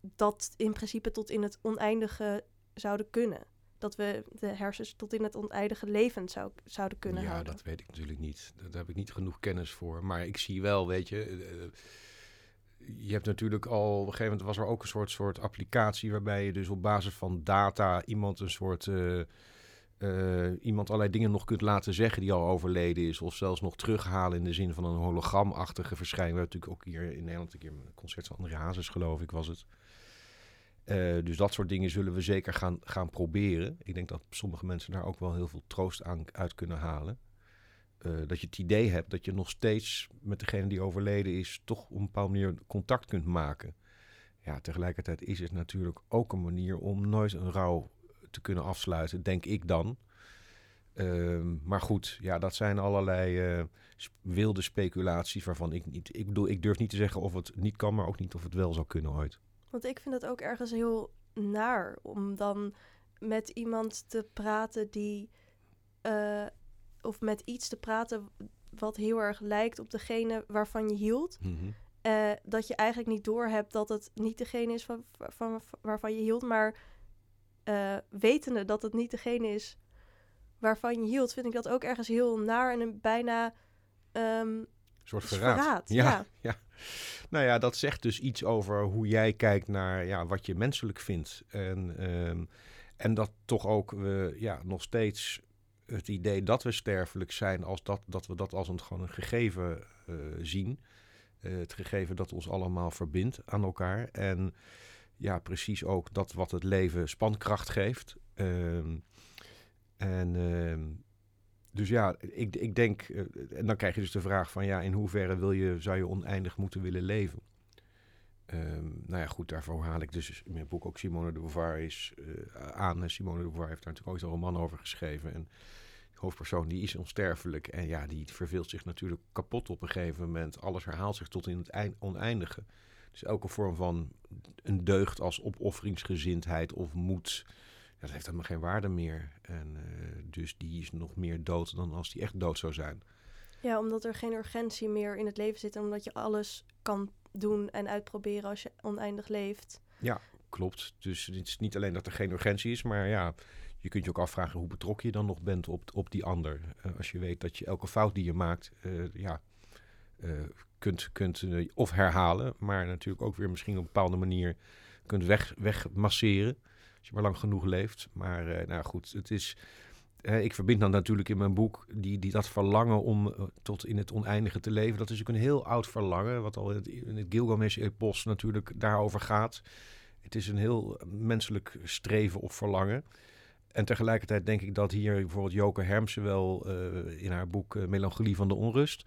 dat in principe tot in het oneindige zouden kunnen? Dat we de hersens tot in het oneindige levend zou, zouden kunnen ja, houden? Ja, dat weet ik natuurlijk niet. Daar heb ik niet genoeg kennis voor. Maar ik zie wel, weet je... Uh, je hebt natuurlijk al, op een gegeven moment was er ook een soort, soort applicatie waarbij je dus op basis van data iemand een soort, uh, uh, iemand allerlei dingen nog kunt laten zeggen die al overleden is. Of zelfs nog terughalen in de zin van een hologramachtige verschijning. We hebben natuurlijk ook hier in Nederland een keer een concert van André Hazes geloof ik was het. Uh, dus dat soort dingen zullen we zeker gaan, gaan proberen. Ik denk dat sommige mensen daar ook wel heel veel troost aan uit kunnen halen. Uh, dat je het idee hebt dat je nog steeds met degene die overleden is, toch op een bepaalde manier contact kunt maken. Ja, tegelijkertijd is het natuurlijk ook een manier om nooit een rouw te kunnen afsluiten, denk ik dan. Uh, maar goed, ja, dat zijn allerlei uh, wilde speculaties waarvan ik niet. Ik bedoel, ik durf niet te zeggen of het niet kan, maar ook niet of het wel zou kunnen ooit. Want ik vind het ook ergens heel naar om dan met iemand te praten die. eh, of met iets te praten wat heel erg lijkt op degene waarvan je hield. Mhm. eh, dat je eigenlijk niet doorhebt dat het niet degene is van, van, waarvan je hield. Maar eh, wetende dat het niet degene is waarvan je hield, vind ik dat ook ergens heel naar en een bijna. Een soort verraad. verraad, ja, ja. ja. Nou ja, dat zegt dus iets over hoe jij kijkt naar ja, wat je menselijk vindt. En, ehm, en dat toch ook we ja, nog steeds het idee dat we sterfelijk zijn, als dat, dat we dat als een, gewoon een gegeven eh, zien. Eh, het gegeven dat ons allemaal verbindt aan elkaar. En ja, precies ook dat wat het leven spankracht geeft. Ehm, en ehm, dus ja, ik, ik denk, eh, en dan krijg je dus de vraag van ja, in hoeverre wil je, zou je oneindig moeten willen leven? Ehm, nou ja, goed, daarvoor haal ik dus in mijn boek ook Simone de Beauvoir is eh, aan. Simone de Beauvoir heeft daar natuurlijk ooit een roman over geschreven. En de hoofdpersoon die is onsterfelijk. En ja, die verveelt zich natuurlijk kapot op een gegeven moment. Alles herhaalt zich tot in het eind, oneindige. Dus elke vorm van een deugd als opofferingsgezindheid of moed, dat heeft helemaal geen waarde meer. En eh, dus die is nog meer dood dan als die echt dood zou zijn. Ja, omdat er geen urgentie meer in het leven zit. En omdat je alles kan doen en uitproberen als je oneindig leeft. Klopt. Dus het is niet alleen dat er geen urgentie is, maar ja, je kunt je ook afvragen hoe betrokken je dan nog bent op, op die ander. Eh, als je weet dat je elke fout die je maakt, eh, ja, eh, kunt, kunt of herhalen, maar natuurlijk ook weer misschien op een bepaalde manier kunt weg, wegmasseren. Als je maar lang genoeg leeft. Maar nou goed, het is. Ik verbind dan natuurlijk in mijn boek die, die dat verlangen om eh, tot in het oneindige te leven. Dat is natuurlijk een heel oud verlangen, wat al in het, in Gilgamesh-epos natuurlijk daarover gaat. Het is een heel menselijk streven of verlangen. En tegelijkertijd denk ik dat hier bijvoorbeeld Joke Hermsen wel eh, in haar boek eh, Melancholie van de Onrust.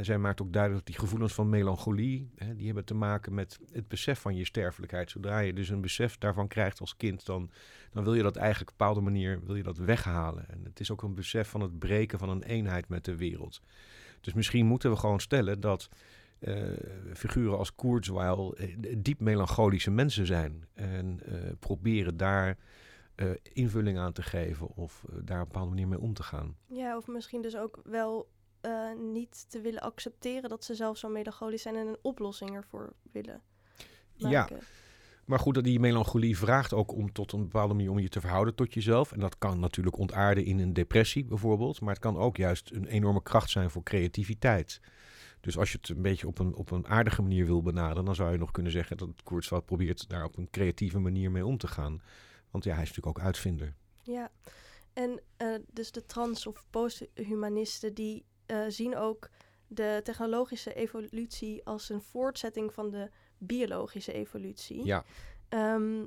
Zij maakt ook duidelijk dat die gevoelens van melancholie, die hebben te maken met het besef van je sterfelijkheid. Zodra je dus een besef daarvan krijgt als kind, dan, dan wil je dat eigenlijk op een bepaalde manier wil je dat weghalen. En het is ook een besef van het breken van een eenheid met de wereld. Dus misschien moeten we gewoon stellen dat eh, figuren als Kurzweil eh, diep melancholische mensen zijn. En eh, proberen daar invulling aan te geven of daar op een bepaalde manier mee om te gaan. Ja, of misschien dus ook wel eh, niet te willen accepteren dat ze zelf zo melancholisch zijn en een oplossing ervoor willen Ja, maar goed, dat die melancholie vraagt ook om tot een bepaalde manier om je te verhouden tot jezelf. En dat kan natuurlijk ontaarden in een depressie bijvoorbeeld. Maar het kan ook juist een enorme kracht zijn voor creativiteit. Dus als je het een beetje op een, op een aardige manier wil benaderen, dan zou je nog kunnen zeggen dat Kurzweil probeert daar op een creatieve manier mee om te gaan. Want ja, hij is natuurlijk ook uitvinder. Ja, en eh, dus de trans- of posthumanisten die eh, zien ook de technologische evolutie als een voortzetting van de biologische evolutie. Ja, Ehm,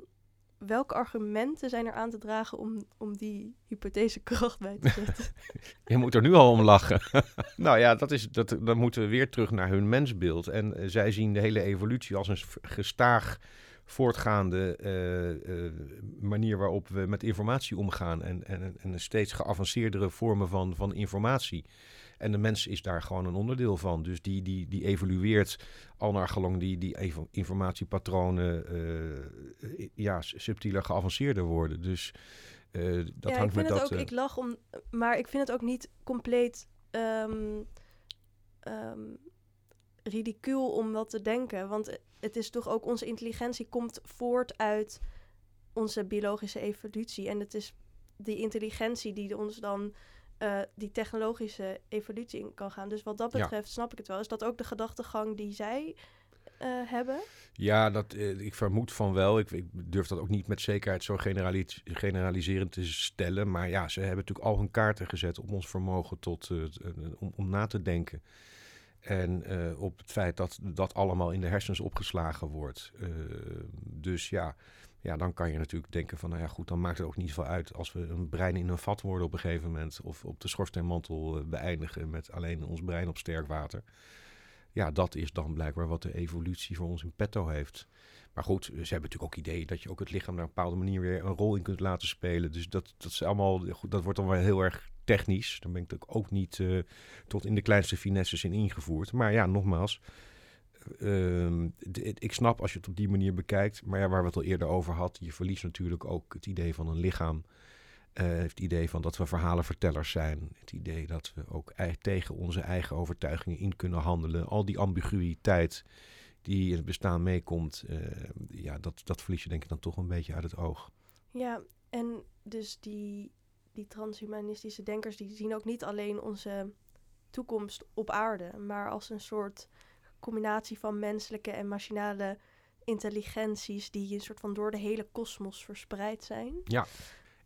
welke argumenten zijn er aan te dragen om, om die hypothese kracht bij te zetten? Je moet er nu al om lachen. nou ja, dat is, dat, dan moeten we weer terug naar hun mensbeeld. En eh, zij zien de hele evolutie als een gestaag voortgaande eh, manier waarop we met informatie omgaan. En, en, en steeds geavanceerdere vormen van, van informatie. En de mens is daar gewoon een onderdeel van. Dus die, die, die evolueert al naar gelang die, die informatiepatronen eh, ja, subtieler geavanceerder worden. Dus eh, dat ja, ik hangt vind met het dat... ook, eh, ik lach om, maar ik vind het ook niet compleet ehm, ridicuul om dat te denken. Want het is toch ook, onze intelligentie komt voort uit onze biologische evolutie. En het is die intelligentie die ons dan eh, die technologische evolutie in kan gaan. Dus wat dat Ja. betreft snap ik het wel. Is dat ook de gedachtegang die zij eh, hebben? Ja, dat, eh, ik vermoed van wel. Ik, ik durf dat ook niet met zekerheid zo generali- generaliserend te stellen. Maar ja, ze hebben natuurlijk al hun kaarten gezet op ons vermogen tot, om, om na te denken. En op het feit dat dat allemaal in de hersens opgeslagen wordt. Dus ja, ja, dan kan je natuurlijk denken van, nou ja goed, dan maakt het ook niet veel uit als we een brein in een vat worden op een gegeven moment. Of op de schorsteenmantel eh, beëindigen met alleen ons brein op sterk water. Ja, dat is dan blijkbaar wat de evolutie voor ons in petto heeft. Maar goed, ze hebben natuurlijk ook ideeën dat je ook het lichaam naar een bepaalde manier weer een rol in kunt laten spelen. Dus dat, dat is allemaal, dat wordt dan wel heel erg technisch. Daar ben ik natuurlijk ook niet eh, tot in de kleinste finesses in ingevoerd. Maar ja, nogmaals, ik snap als je het op die manier bekijkt. Maar ja, waar we het al eerder over hadden, je verliest natuurlijk ook het idee van een lichaam. Uh, het idee van dat we verhalenvertellers zijn. Het idee dat we ook tegen onze eigen overtuigingen in kunnen handelen. Al die ambiguïteit die in het bestaan meekomt, uh, ja, dat, dat verlies je denk ik dan toch een beetje uit het oog. Ja, en dus die, die transhumanistische denkers die zien ook niet alleen onze toekomst op aarde, maar als een soort combinatie van menselijke en machinale intelligenties die een soort van door de hele kosmos verspreid zijn. Ja,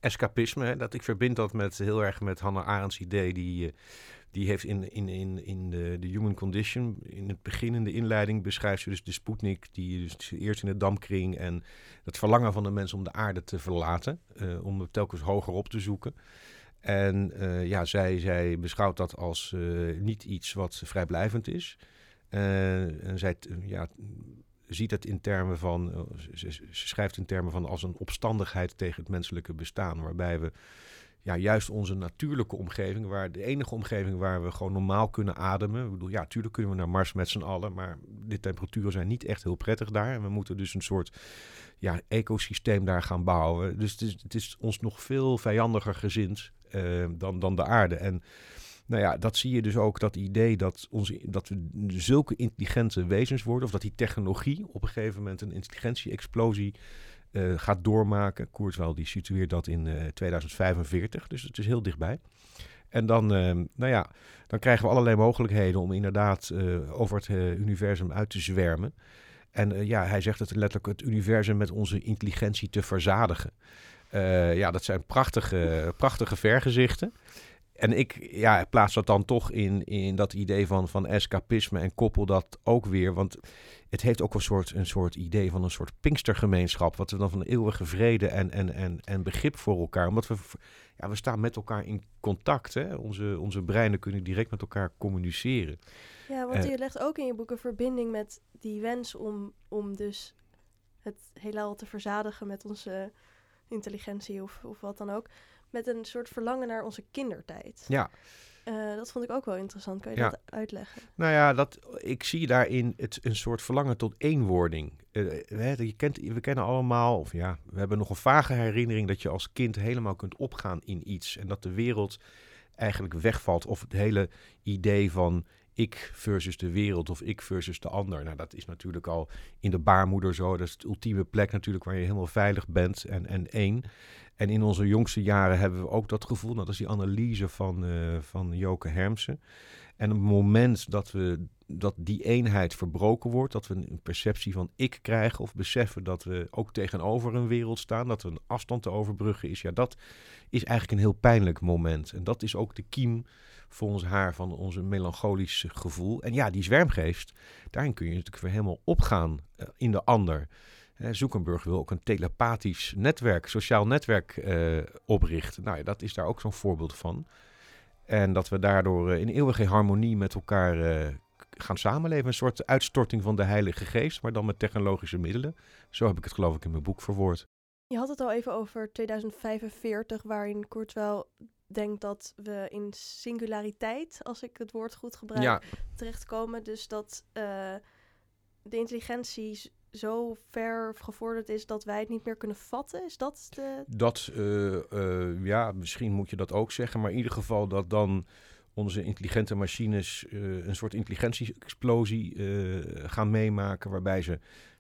escapisme, dat ik verbind dat met heel erg met Hannah Arendt's idee die uh, die heeft in, in, in, in de, de Human Condition, in het begin in de inleiding, beschrijft ze dus de Sputnik, die dus eerst in de dampkring en het verlangen van de mensen om de aarde te verlaten, uh, om het telkens hoger op te zoeken. En uh, ja, zij, zij beschouwt dat als niet iets wat vrijblijvend is. En zij ja, ziet het in termen van, ze, ze, schrijft in termen van als een opstandigheid tegen het menselijke bestaan, waarbij we ja, juist onze natuurlijke omgeving, waar de enige omgeving waar we gewoon normaal kunnen ademen. Ik bedoel, ja, natuurlijk kunnen we naar Mars met z'n allen, maar de temperaturen zijn niet echt heel prettig daar. En we moeten dus een soort ja, ecosysteem daar gaan bouwen. Dus het is, het is ons nog veel vijandiger gezind uh, dan, dan de aarde. En nou ja, dat zie je dus ook, dat idee dat, onze, dat we zulke intelligente wezens worden, of dat die technologie op een gegeven moment een intelligentie-explosie uh, gaat doormaken. Kurzweil die situeert dat in uh, eh, 2045, dus het is heel dichtbij. En dan, uh, nou ja, dan krijgen we allerlei mogelijkheden om inderdaad over het universum uit te zwermen. En ja, hij zegt het letterlijk het universum met onze intelligentie te verzadigen. ja, dat zijn prachtige, prachtige vergezichten. En ik ja, plaats dat dan toch in, in dat idee van, van escapisme en koppel dat ook weer. Want het heeft ook een soort, een soort idee van een soort pinkstergemeenschap. Wat we dan van eeuwige vrede en, en, en, en begrip voor elkaar. Omdat we, ja, we staan met elkaar in contact. Hè? Onze, onze breinen kunnen direct met elkaar communiceren. Ja, want uh, je legt ook in je boek een verbinding met die wens om, om dus het heelal te verzadigen met onze intelligentie of, of wat dan ook. Met een soort verlangen naar onze kindertijd. Ja. Uh, dat vond ik ook wel interessant. Kan je dat uitleggen? Nou ja, dat, ik zie daarin het, een soort verlangen tot eenwording. Uh, je kent, we kennen allemaal, of ja, we hebben nog een vage herinnering dat je als kind helemaal kunt opgaan in iets. En dat de wereld eigenlijk wegvalt. Of het hele idee van ik versus de wereld of ik versus de ander. Nou, dat is natuurlijk al in de baarmoeder zo. Dat is de ultieme plek natuurlijk waar je helemaal veilig bent en, en één. En in onze jongste jaren hebben we ook dat gevoel. Dat is die analyse van, uh, van Joke Hermsen. En op het moment dat, we, dat die eenheid verbroken wordt, dat we een perceptie van ik krijgen of beseffen dat we ook tegenover een wereld staan, dat we een afstand te overbruggen is, ja, dat is eigenlijk een heel pijnlijk moment. En dat is ook de kiem volgens haar van onze melancholisch gevoel. En ja, die zwermgeest, daarin kun je natuurlijk weer helemaal opgaan uh, in de ander. Zuckerberg wil ook een telepathisch netwerk, sociaal netwerk uh, oprichten. Nou ja, dat is daar ook zo'n voorbeeld van. En dat we daardoor uh, in eeuwige harmonie met elkaar uh, gaan samenleven. Een soort uitstorting van de Heilige Geest, maar dan met technologische middelen. Zo heb ik het geloof ik in mijn boek verwoord. Je had het al even over 2045, waarin Kurzweil denkt dat we in singulariteit, als ik het woord goed gebruik, ja. terechtkomen. Dus dat de intelligentie zo ver gevorderd is dat wij het niet meer kunnen vatten? Is dat de... Dat, uh, uh, ja, misschien moet je dat ook zeggen. Maar in ieder geval dat dan onze intelligente machines uh, een soort intelligentie-explosie gaan meemaken. Waarbij ze,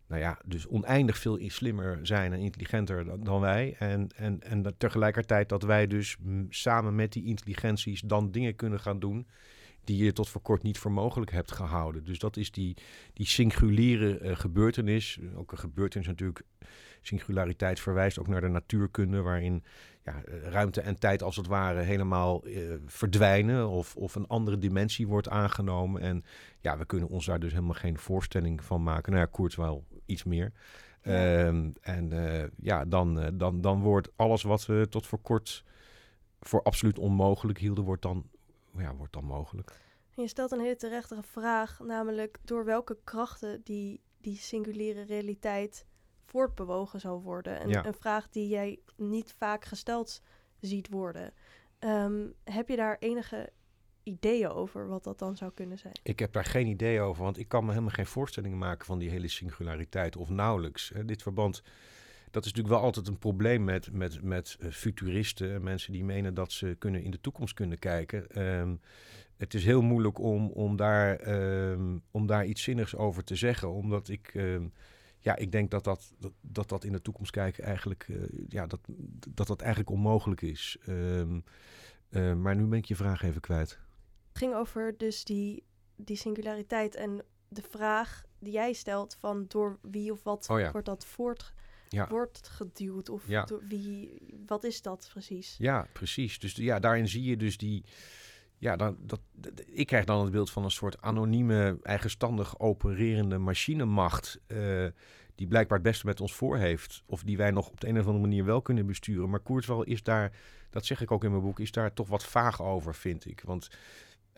nou ja, dus oneindig veel slimmer zijn en intelligenter dan, wij. En, en, en dat tegelijkertijd dat wij dus samen met die intelligenties dan dingen kunnen gaan doen die je tot voor kort niet voor mogelijk hebt gehouden. Dus dat is die, die singuliere uh, gebeurtenis. Ook een gebeurtenis natuurlijk, singulariteit verwijst ook naar de natuurkunde, waarin ja, ruimte en tijd als het ware helemaal uh, verdwijnen of, of een andere dimensie wordt aangenomen. En ja, we kunnen ons daar dus helemaal geen voorstelling van maken. Nou ja, Koerts wel iets meer. Ja. Uh, en uh, ja, dan, dan, dan wordt alles wat we tot voor kort voor absoluut onmogelijk hielden, wordt dan ja, wordt dan mogelijk. Je stelt een hele terechte vraag, namelijk door welke krachten die, die singuliere realiteit voortbewogen zou worden. En ja. een vraag die jij niet vaak gesteld ziet worden. Um, heb je daar enige ideeën over wat dat dan zou kunnen zijn? Ik heb daar geen idee over, want ik kan me helemaal geen voorstellingen maken van die hele singulariteit, of nauwelijks. dit verband, dat is natuurlijk wel altijd een probleem met, met, met uh, futuristen, mensen die menen dat ze kunnen in de toekomst kunnen kijken. Ehm, het is heel moeilijk om, om, daar, ehm, om daar iets zinnigs over te zeggen, omdat ik ehm, ja, ik denk dat dat, dat, dat in de toekomst kijken eigenlijk, uh, ja, dat, dat dat eigenlijk onmogelijk is. Uh, maar nu ben ik je vraag even kwijt. Het ging over dus die, die singulariteit en de vraag die jij stelt van door wie of wat oh ja. wordt dat voort, ja. wordt geduwd of Ja. door wie, wat is dat precies? Ja, precies. Dus ja, daarin zie je dus die. Ja, dan, dat, ik krijg dan het beeld van een soort anonieme, eigenstandig opererende machinemacht. eh, die blijkbaar het beste met ons voor heeft. Of die wij nog op de een of andere manier wel kunnen besturen. Maar Kurzweil is daar, dat zeg ik ook in mijn boek, is daar toch wat vaag over, vind ik. Want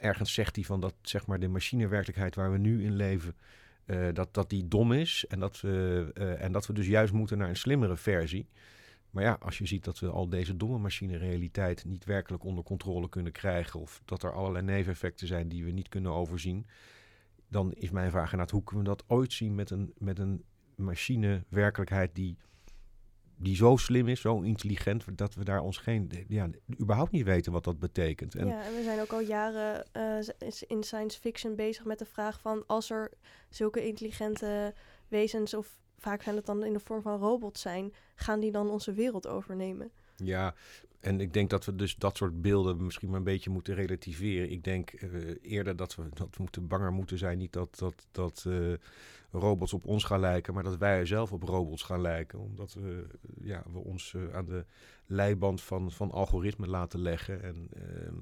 ergens zegt hij van dat zeg maar de machinewerkelijkheid waar we nu in leven. eh, dat, dat die dom is en dat, we, eh, en dat we dus juist moeten naar een slimmere versie. Maar ja, als je ziet dat we al deze domme machinerealiteit niet werkelijk onder controle kunnen krijgen, of dat er allerlei neveneffecten zijn die we niet kunnen overzien, dan is mijn vraag inderdaad, hoe kunnen we dat ooit zien met een, met een machinewerkelijkheid die, die zo slim is, zo intelligent, dat we daar ons geen, ja, überhaupt niet weten wat dat betekent. En, Ja, en we zijn ook al jaren eh, in science fiction bezig met de vraag van als er zulke intelligente wezens, of vaak zijn het dan in de vorm van robots zijn, gaan die dan onze wereld overnemen? Ja, en ik denk dat we dus dat soort beelden misschien maar een beetje moeten relativeren. Ik denk eh, eerder dat we, dat moeten banger moeten zijn. Niet dat, dat, dat eh, robots op ons gaan lijken, maar dat wij zelf op robots gaan lijken. Omdat we, ja, we ons eh, aan de leiband van, van algoritmen laten leggen. En ehm,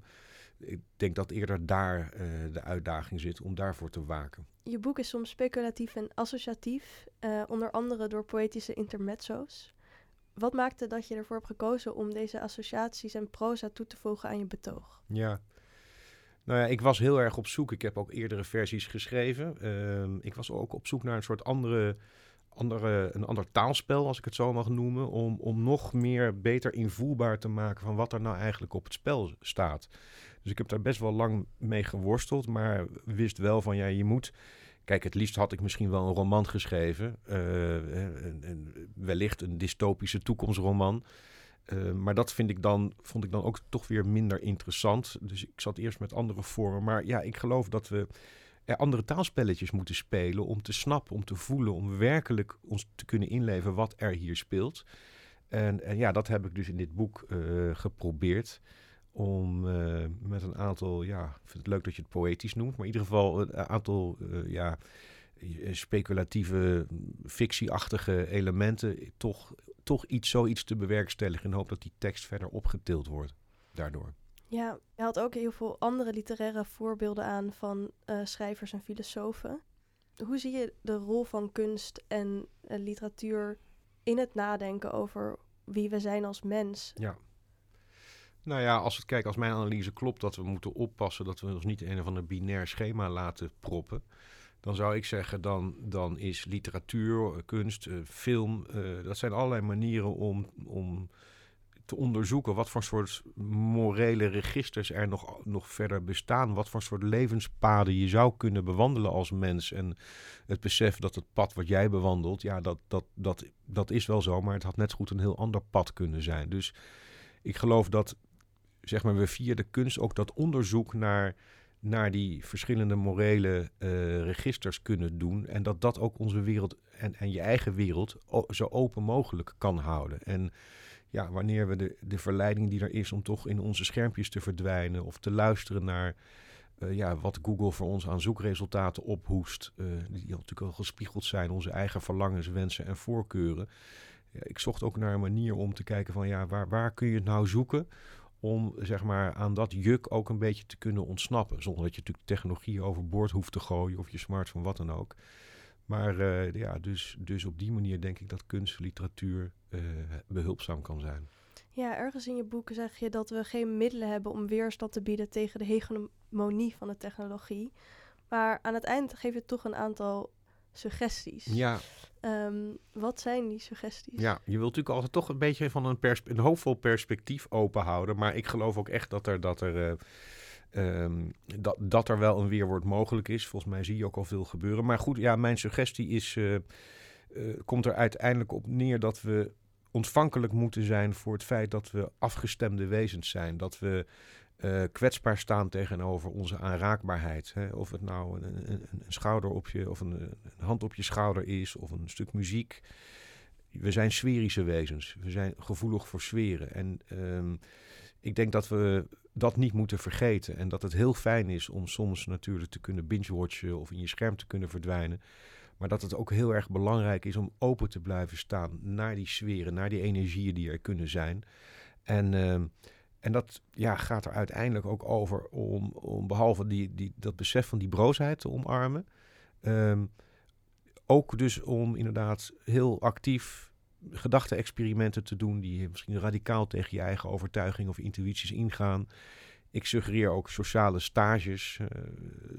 ik denk dat eerder daar de uitdaging zit om daarvoor te waken. Je boek is soms speculatief en associatief, onder andere door poëtische intermezzo's. Wat maakte dat je ervoor hebt gekozen om deze associaties en proza toe te voegen aan je betoog? Ja. Nou ja, ik was heel erg op zoek. Ik heb ook eerdere versies geschreven. Ehm, ik was ook op zoek naar een soort andere, andere, een ander taalspel, als ik het zo mag noemen. Om, om nog meer beter invoelbaar te maken van wat er nou eigenlijk op het spel staat. Dus ik heb daar best wel lang mee geworsteld. Maar wist wel van ja, je moet. Kijk, het liefst had ik misschien wel een roman geschreven. eh, wellicht een dystopische toekomstroman. Uh, maar dat vind ik dan, vond ik dan ook toch weer minder interessant. Dus ik zat eerst met andere vormen. Maar ja, ik geloof dat we er andere taalspelletjes moeten spelen om te snappen, om te voelen, om werkelijk ons te kunnen inleven wat er hier speelt. En, ja, dat heb ik dus in dit boek uh, geprobeerd. Om uh, met een aantal, ja, ik vind het leuk dat je het poëtisch noemt, maar in ieder geval een aantal, uh, ja, speculatieve, fictieachtige elementen toch, toch iets, zoiets te bewerkstelligen in hoop dat die tekst verder opgetild wordt daardoor. Ja, je had ook heel veel andere literaire voorbeelden aan van uh, schrijvers en filosofen. Hoe zie je de rol van kunst en literatuur in het nadenken over wie we zijn als mens? Ja. Nou ja, als het kijk, als mijn analyse klopt dat we moeten oppassen dat we ons niet in een of ander binair schema laten proppen dan zou ik zeggen, dan, dan is literatuur, kunst, uh, film, uh, dat zijn allerlei manieren om, om te onderzoeken wat voor soort morele registers er nog, nog verder bestaan. Wat voor soort levenspaden je zou kunnen bewandelen als mens. En het besef dat het pad wat jij bewandelt, ja, dat, dat, dat, dat is wel zo, maar het had net goed een heel ander pad kunnen zijn. Dus ik geloof dat zeg maar, we via de kunst ook dat onderzoek naar naar die verschillende morele uh, registers kunnen doen. En dat dat ook onze wereld en, en je eigen wereld zo open mogelijk kan houden. En ja, wanneer we de, de verleiding die er is om toch in onze schermpjes te verdwijnen of te luisteren naar uh, ja, wat Google voor ons aan zoekresultaten ophoest, uh, die natuurlijk al gespiegeld zijn, onze eigen verlangens, wensen en voorkeuren. Ja, ik zocht ook naar een manier om te kijken van ja, waar, waar kun je het nou zoeken om zeg maar, aan dat juk ook een beetje te kunnen ontsnappen. Zonder dat je natuurlijk technologie overboord hoeft te gooien of je smartphone, wat dan ook. Maar uh, ja, dus, dus op die manier denk ik dat kunst, literatuur uh, behulpzaam kan zijn. Ja, ergens in je boek zeg je dat we geen middelen hebben om weerstand te bieden tegen de hegemonie van de technologie. Maar aan het eind geef je toch een aantal suggesties. Ja. Um, wat zijn die suggesties? Ja, je wilt natuurlijk altijd toch een beetje van een, pers een hoopvol perspectief open houden. Maar ik geloof ook echt dat er, dat er uh, ehm, dat, dat er wel een weerwoord mogelijk is. Volgens mij zie je ook al veel gebeuren. Maar goed, ja, mijn suggestie is, uh, komt er uiteindelijk op neer dat we ontvankelijk moeten zijn voor het feit dat we afgestemde wezens zijn. Dat we uh, kwetsbaar staan tegenover onze aanraakbaarheid. Hè? Of het nou een, een, een, schouder op je, of een, een, hand op je schouder is, of een stuk muziek. We zijn sferische wezens. We zijn gevoelig voor sferen. En um, ik denk dat we dat niet moeten vergeten. En dat het heel fijn is om soms natuurlijk te kunnen binge-watchen of in je scherm te kunnen verdwijnen. Maar dat het ook heel erg belangrijk is om open te blijven staan naar die sferen, naar die energieën die er kunnen zijn. En, uh, en dat ja, gaat er uiteindelijk ook over om, om behalve die, die, dat besef van die broosheid te omarmen. Um, ook dus om inderdaad heel actief gedachte-experimenten te doen die misschien radicaal tegen je eigen overtuiging of intuïties ingaan. Ik suggereer ook sociale stages. Uh,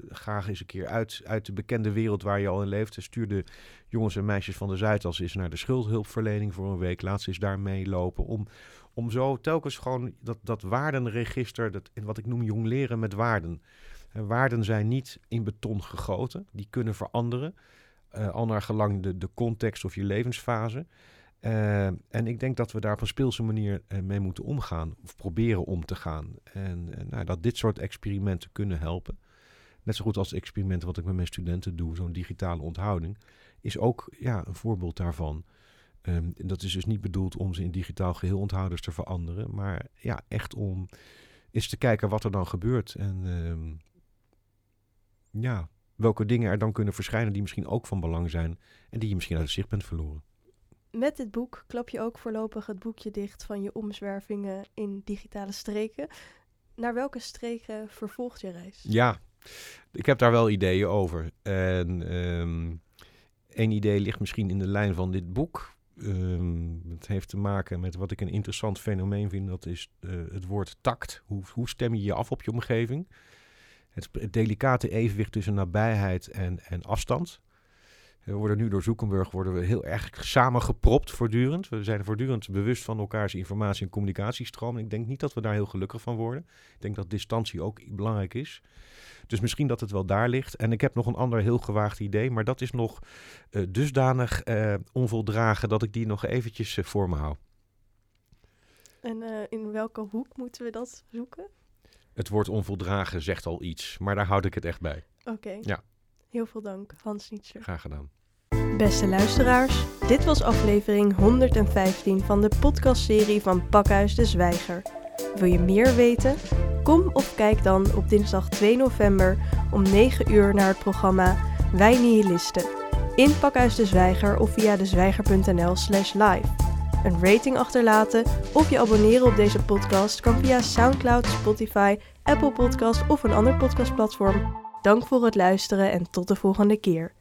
ga eens een keer uit, uit de bekende wereld waar je al in leeft. Stuur de jongens en meisjes van de Zuidas eens naar de schuldhulpverlening voor een week. Laat ze eens daar meelopen. Om, om zo telkens gewoon dat, dat waardenregister, dat, wat ik noem jong leren met waarden. Uh, waarden zijn niet in beton gegoten. Die kunnen veranderen. Uh, al naar gelang de, de context of je levensfase. Uh, en ik denk dat we daar op een speelse manier mee moeten omgaan, of proberen om te gaan. En nou, dat dit soort experimenten kunnen helpen. Net zo goed als het experiment wat ik met mijn studenten doe, zo'n digitale onthouding, is ook ja, een voorbeeld daarvan. Um, dat is dus niet bedoeld om ze in digitaal geheelonthouders te veranderen, maar ja, echt om eens te kijken wat er dan gebeurt. En um, ja, welke dingen er dan kunnen verschijnen die misschien ook van belang zijn en die je misschien uit het zicht bent verloren. Met dit boek klap je ook voorlopig het boekje dicht van je omzwervingen in digitale streken. Naar welke streken vervolgt je reis? Ja, ik heb daar wel ideeën over. En um, één idee ligt misschien in de lijn van dit boek. Um, het heeft te maken met wat ik een interessant fenomeen vind. Dat is uh, het woord tact. Hoe, hoe stem je je af op je omgeving? Het, het delicate evenwicht tussen nabijheid en, en afstand. We worden nu door Zoekenburg worden we heel erg samengepropt voortdurend. We zijn voortdurend bewust van elkaars informatie- en communicatiestroom. Ik denk niet dat we daar heel gelukkig van worden. Ik denk dat distantie ook belangrijk is. Dus misschien dat het wel daar ligt. En ik heb nog een ander heel gewaagd idee, maar dat is nog uh, dusdanig uh, onvoldragen dat ik die nog eventjes uh, voor me hou. En in welke hoek moeten we dat zoeken? Het woord onvoldragen zegt al iets, maar daar houd ik het echt bij. Oké. Okay. Ja. Heel veel dank, Hans Nietzsche. Graag gedaan. Beste luisteraars, dit was aflevering 115 van de podcastserie van Pakhuis de Zwijger. Wil je meer weten? Kom of kijk dan op dinsdag 2 november om 9 uur naar het programma Wij Nihilisten in Pakhuis de Zwijger of via dezwijger.nl slash live. Een rating achterlaten of je abonneren op deze podcast kan via Soundcloud, Spotify, Apple Podcast of een ander podcastplatform. Dank voor het luisteren en tot de volgende keer.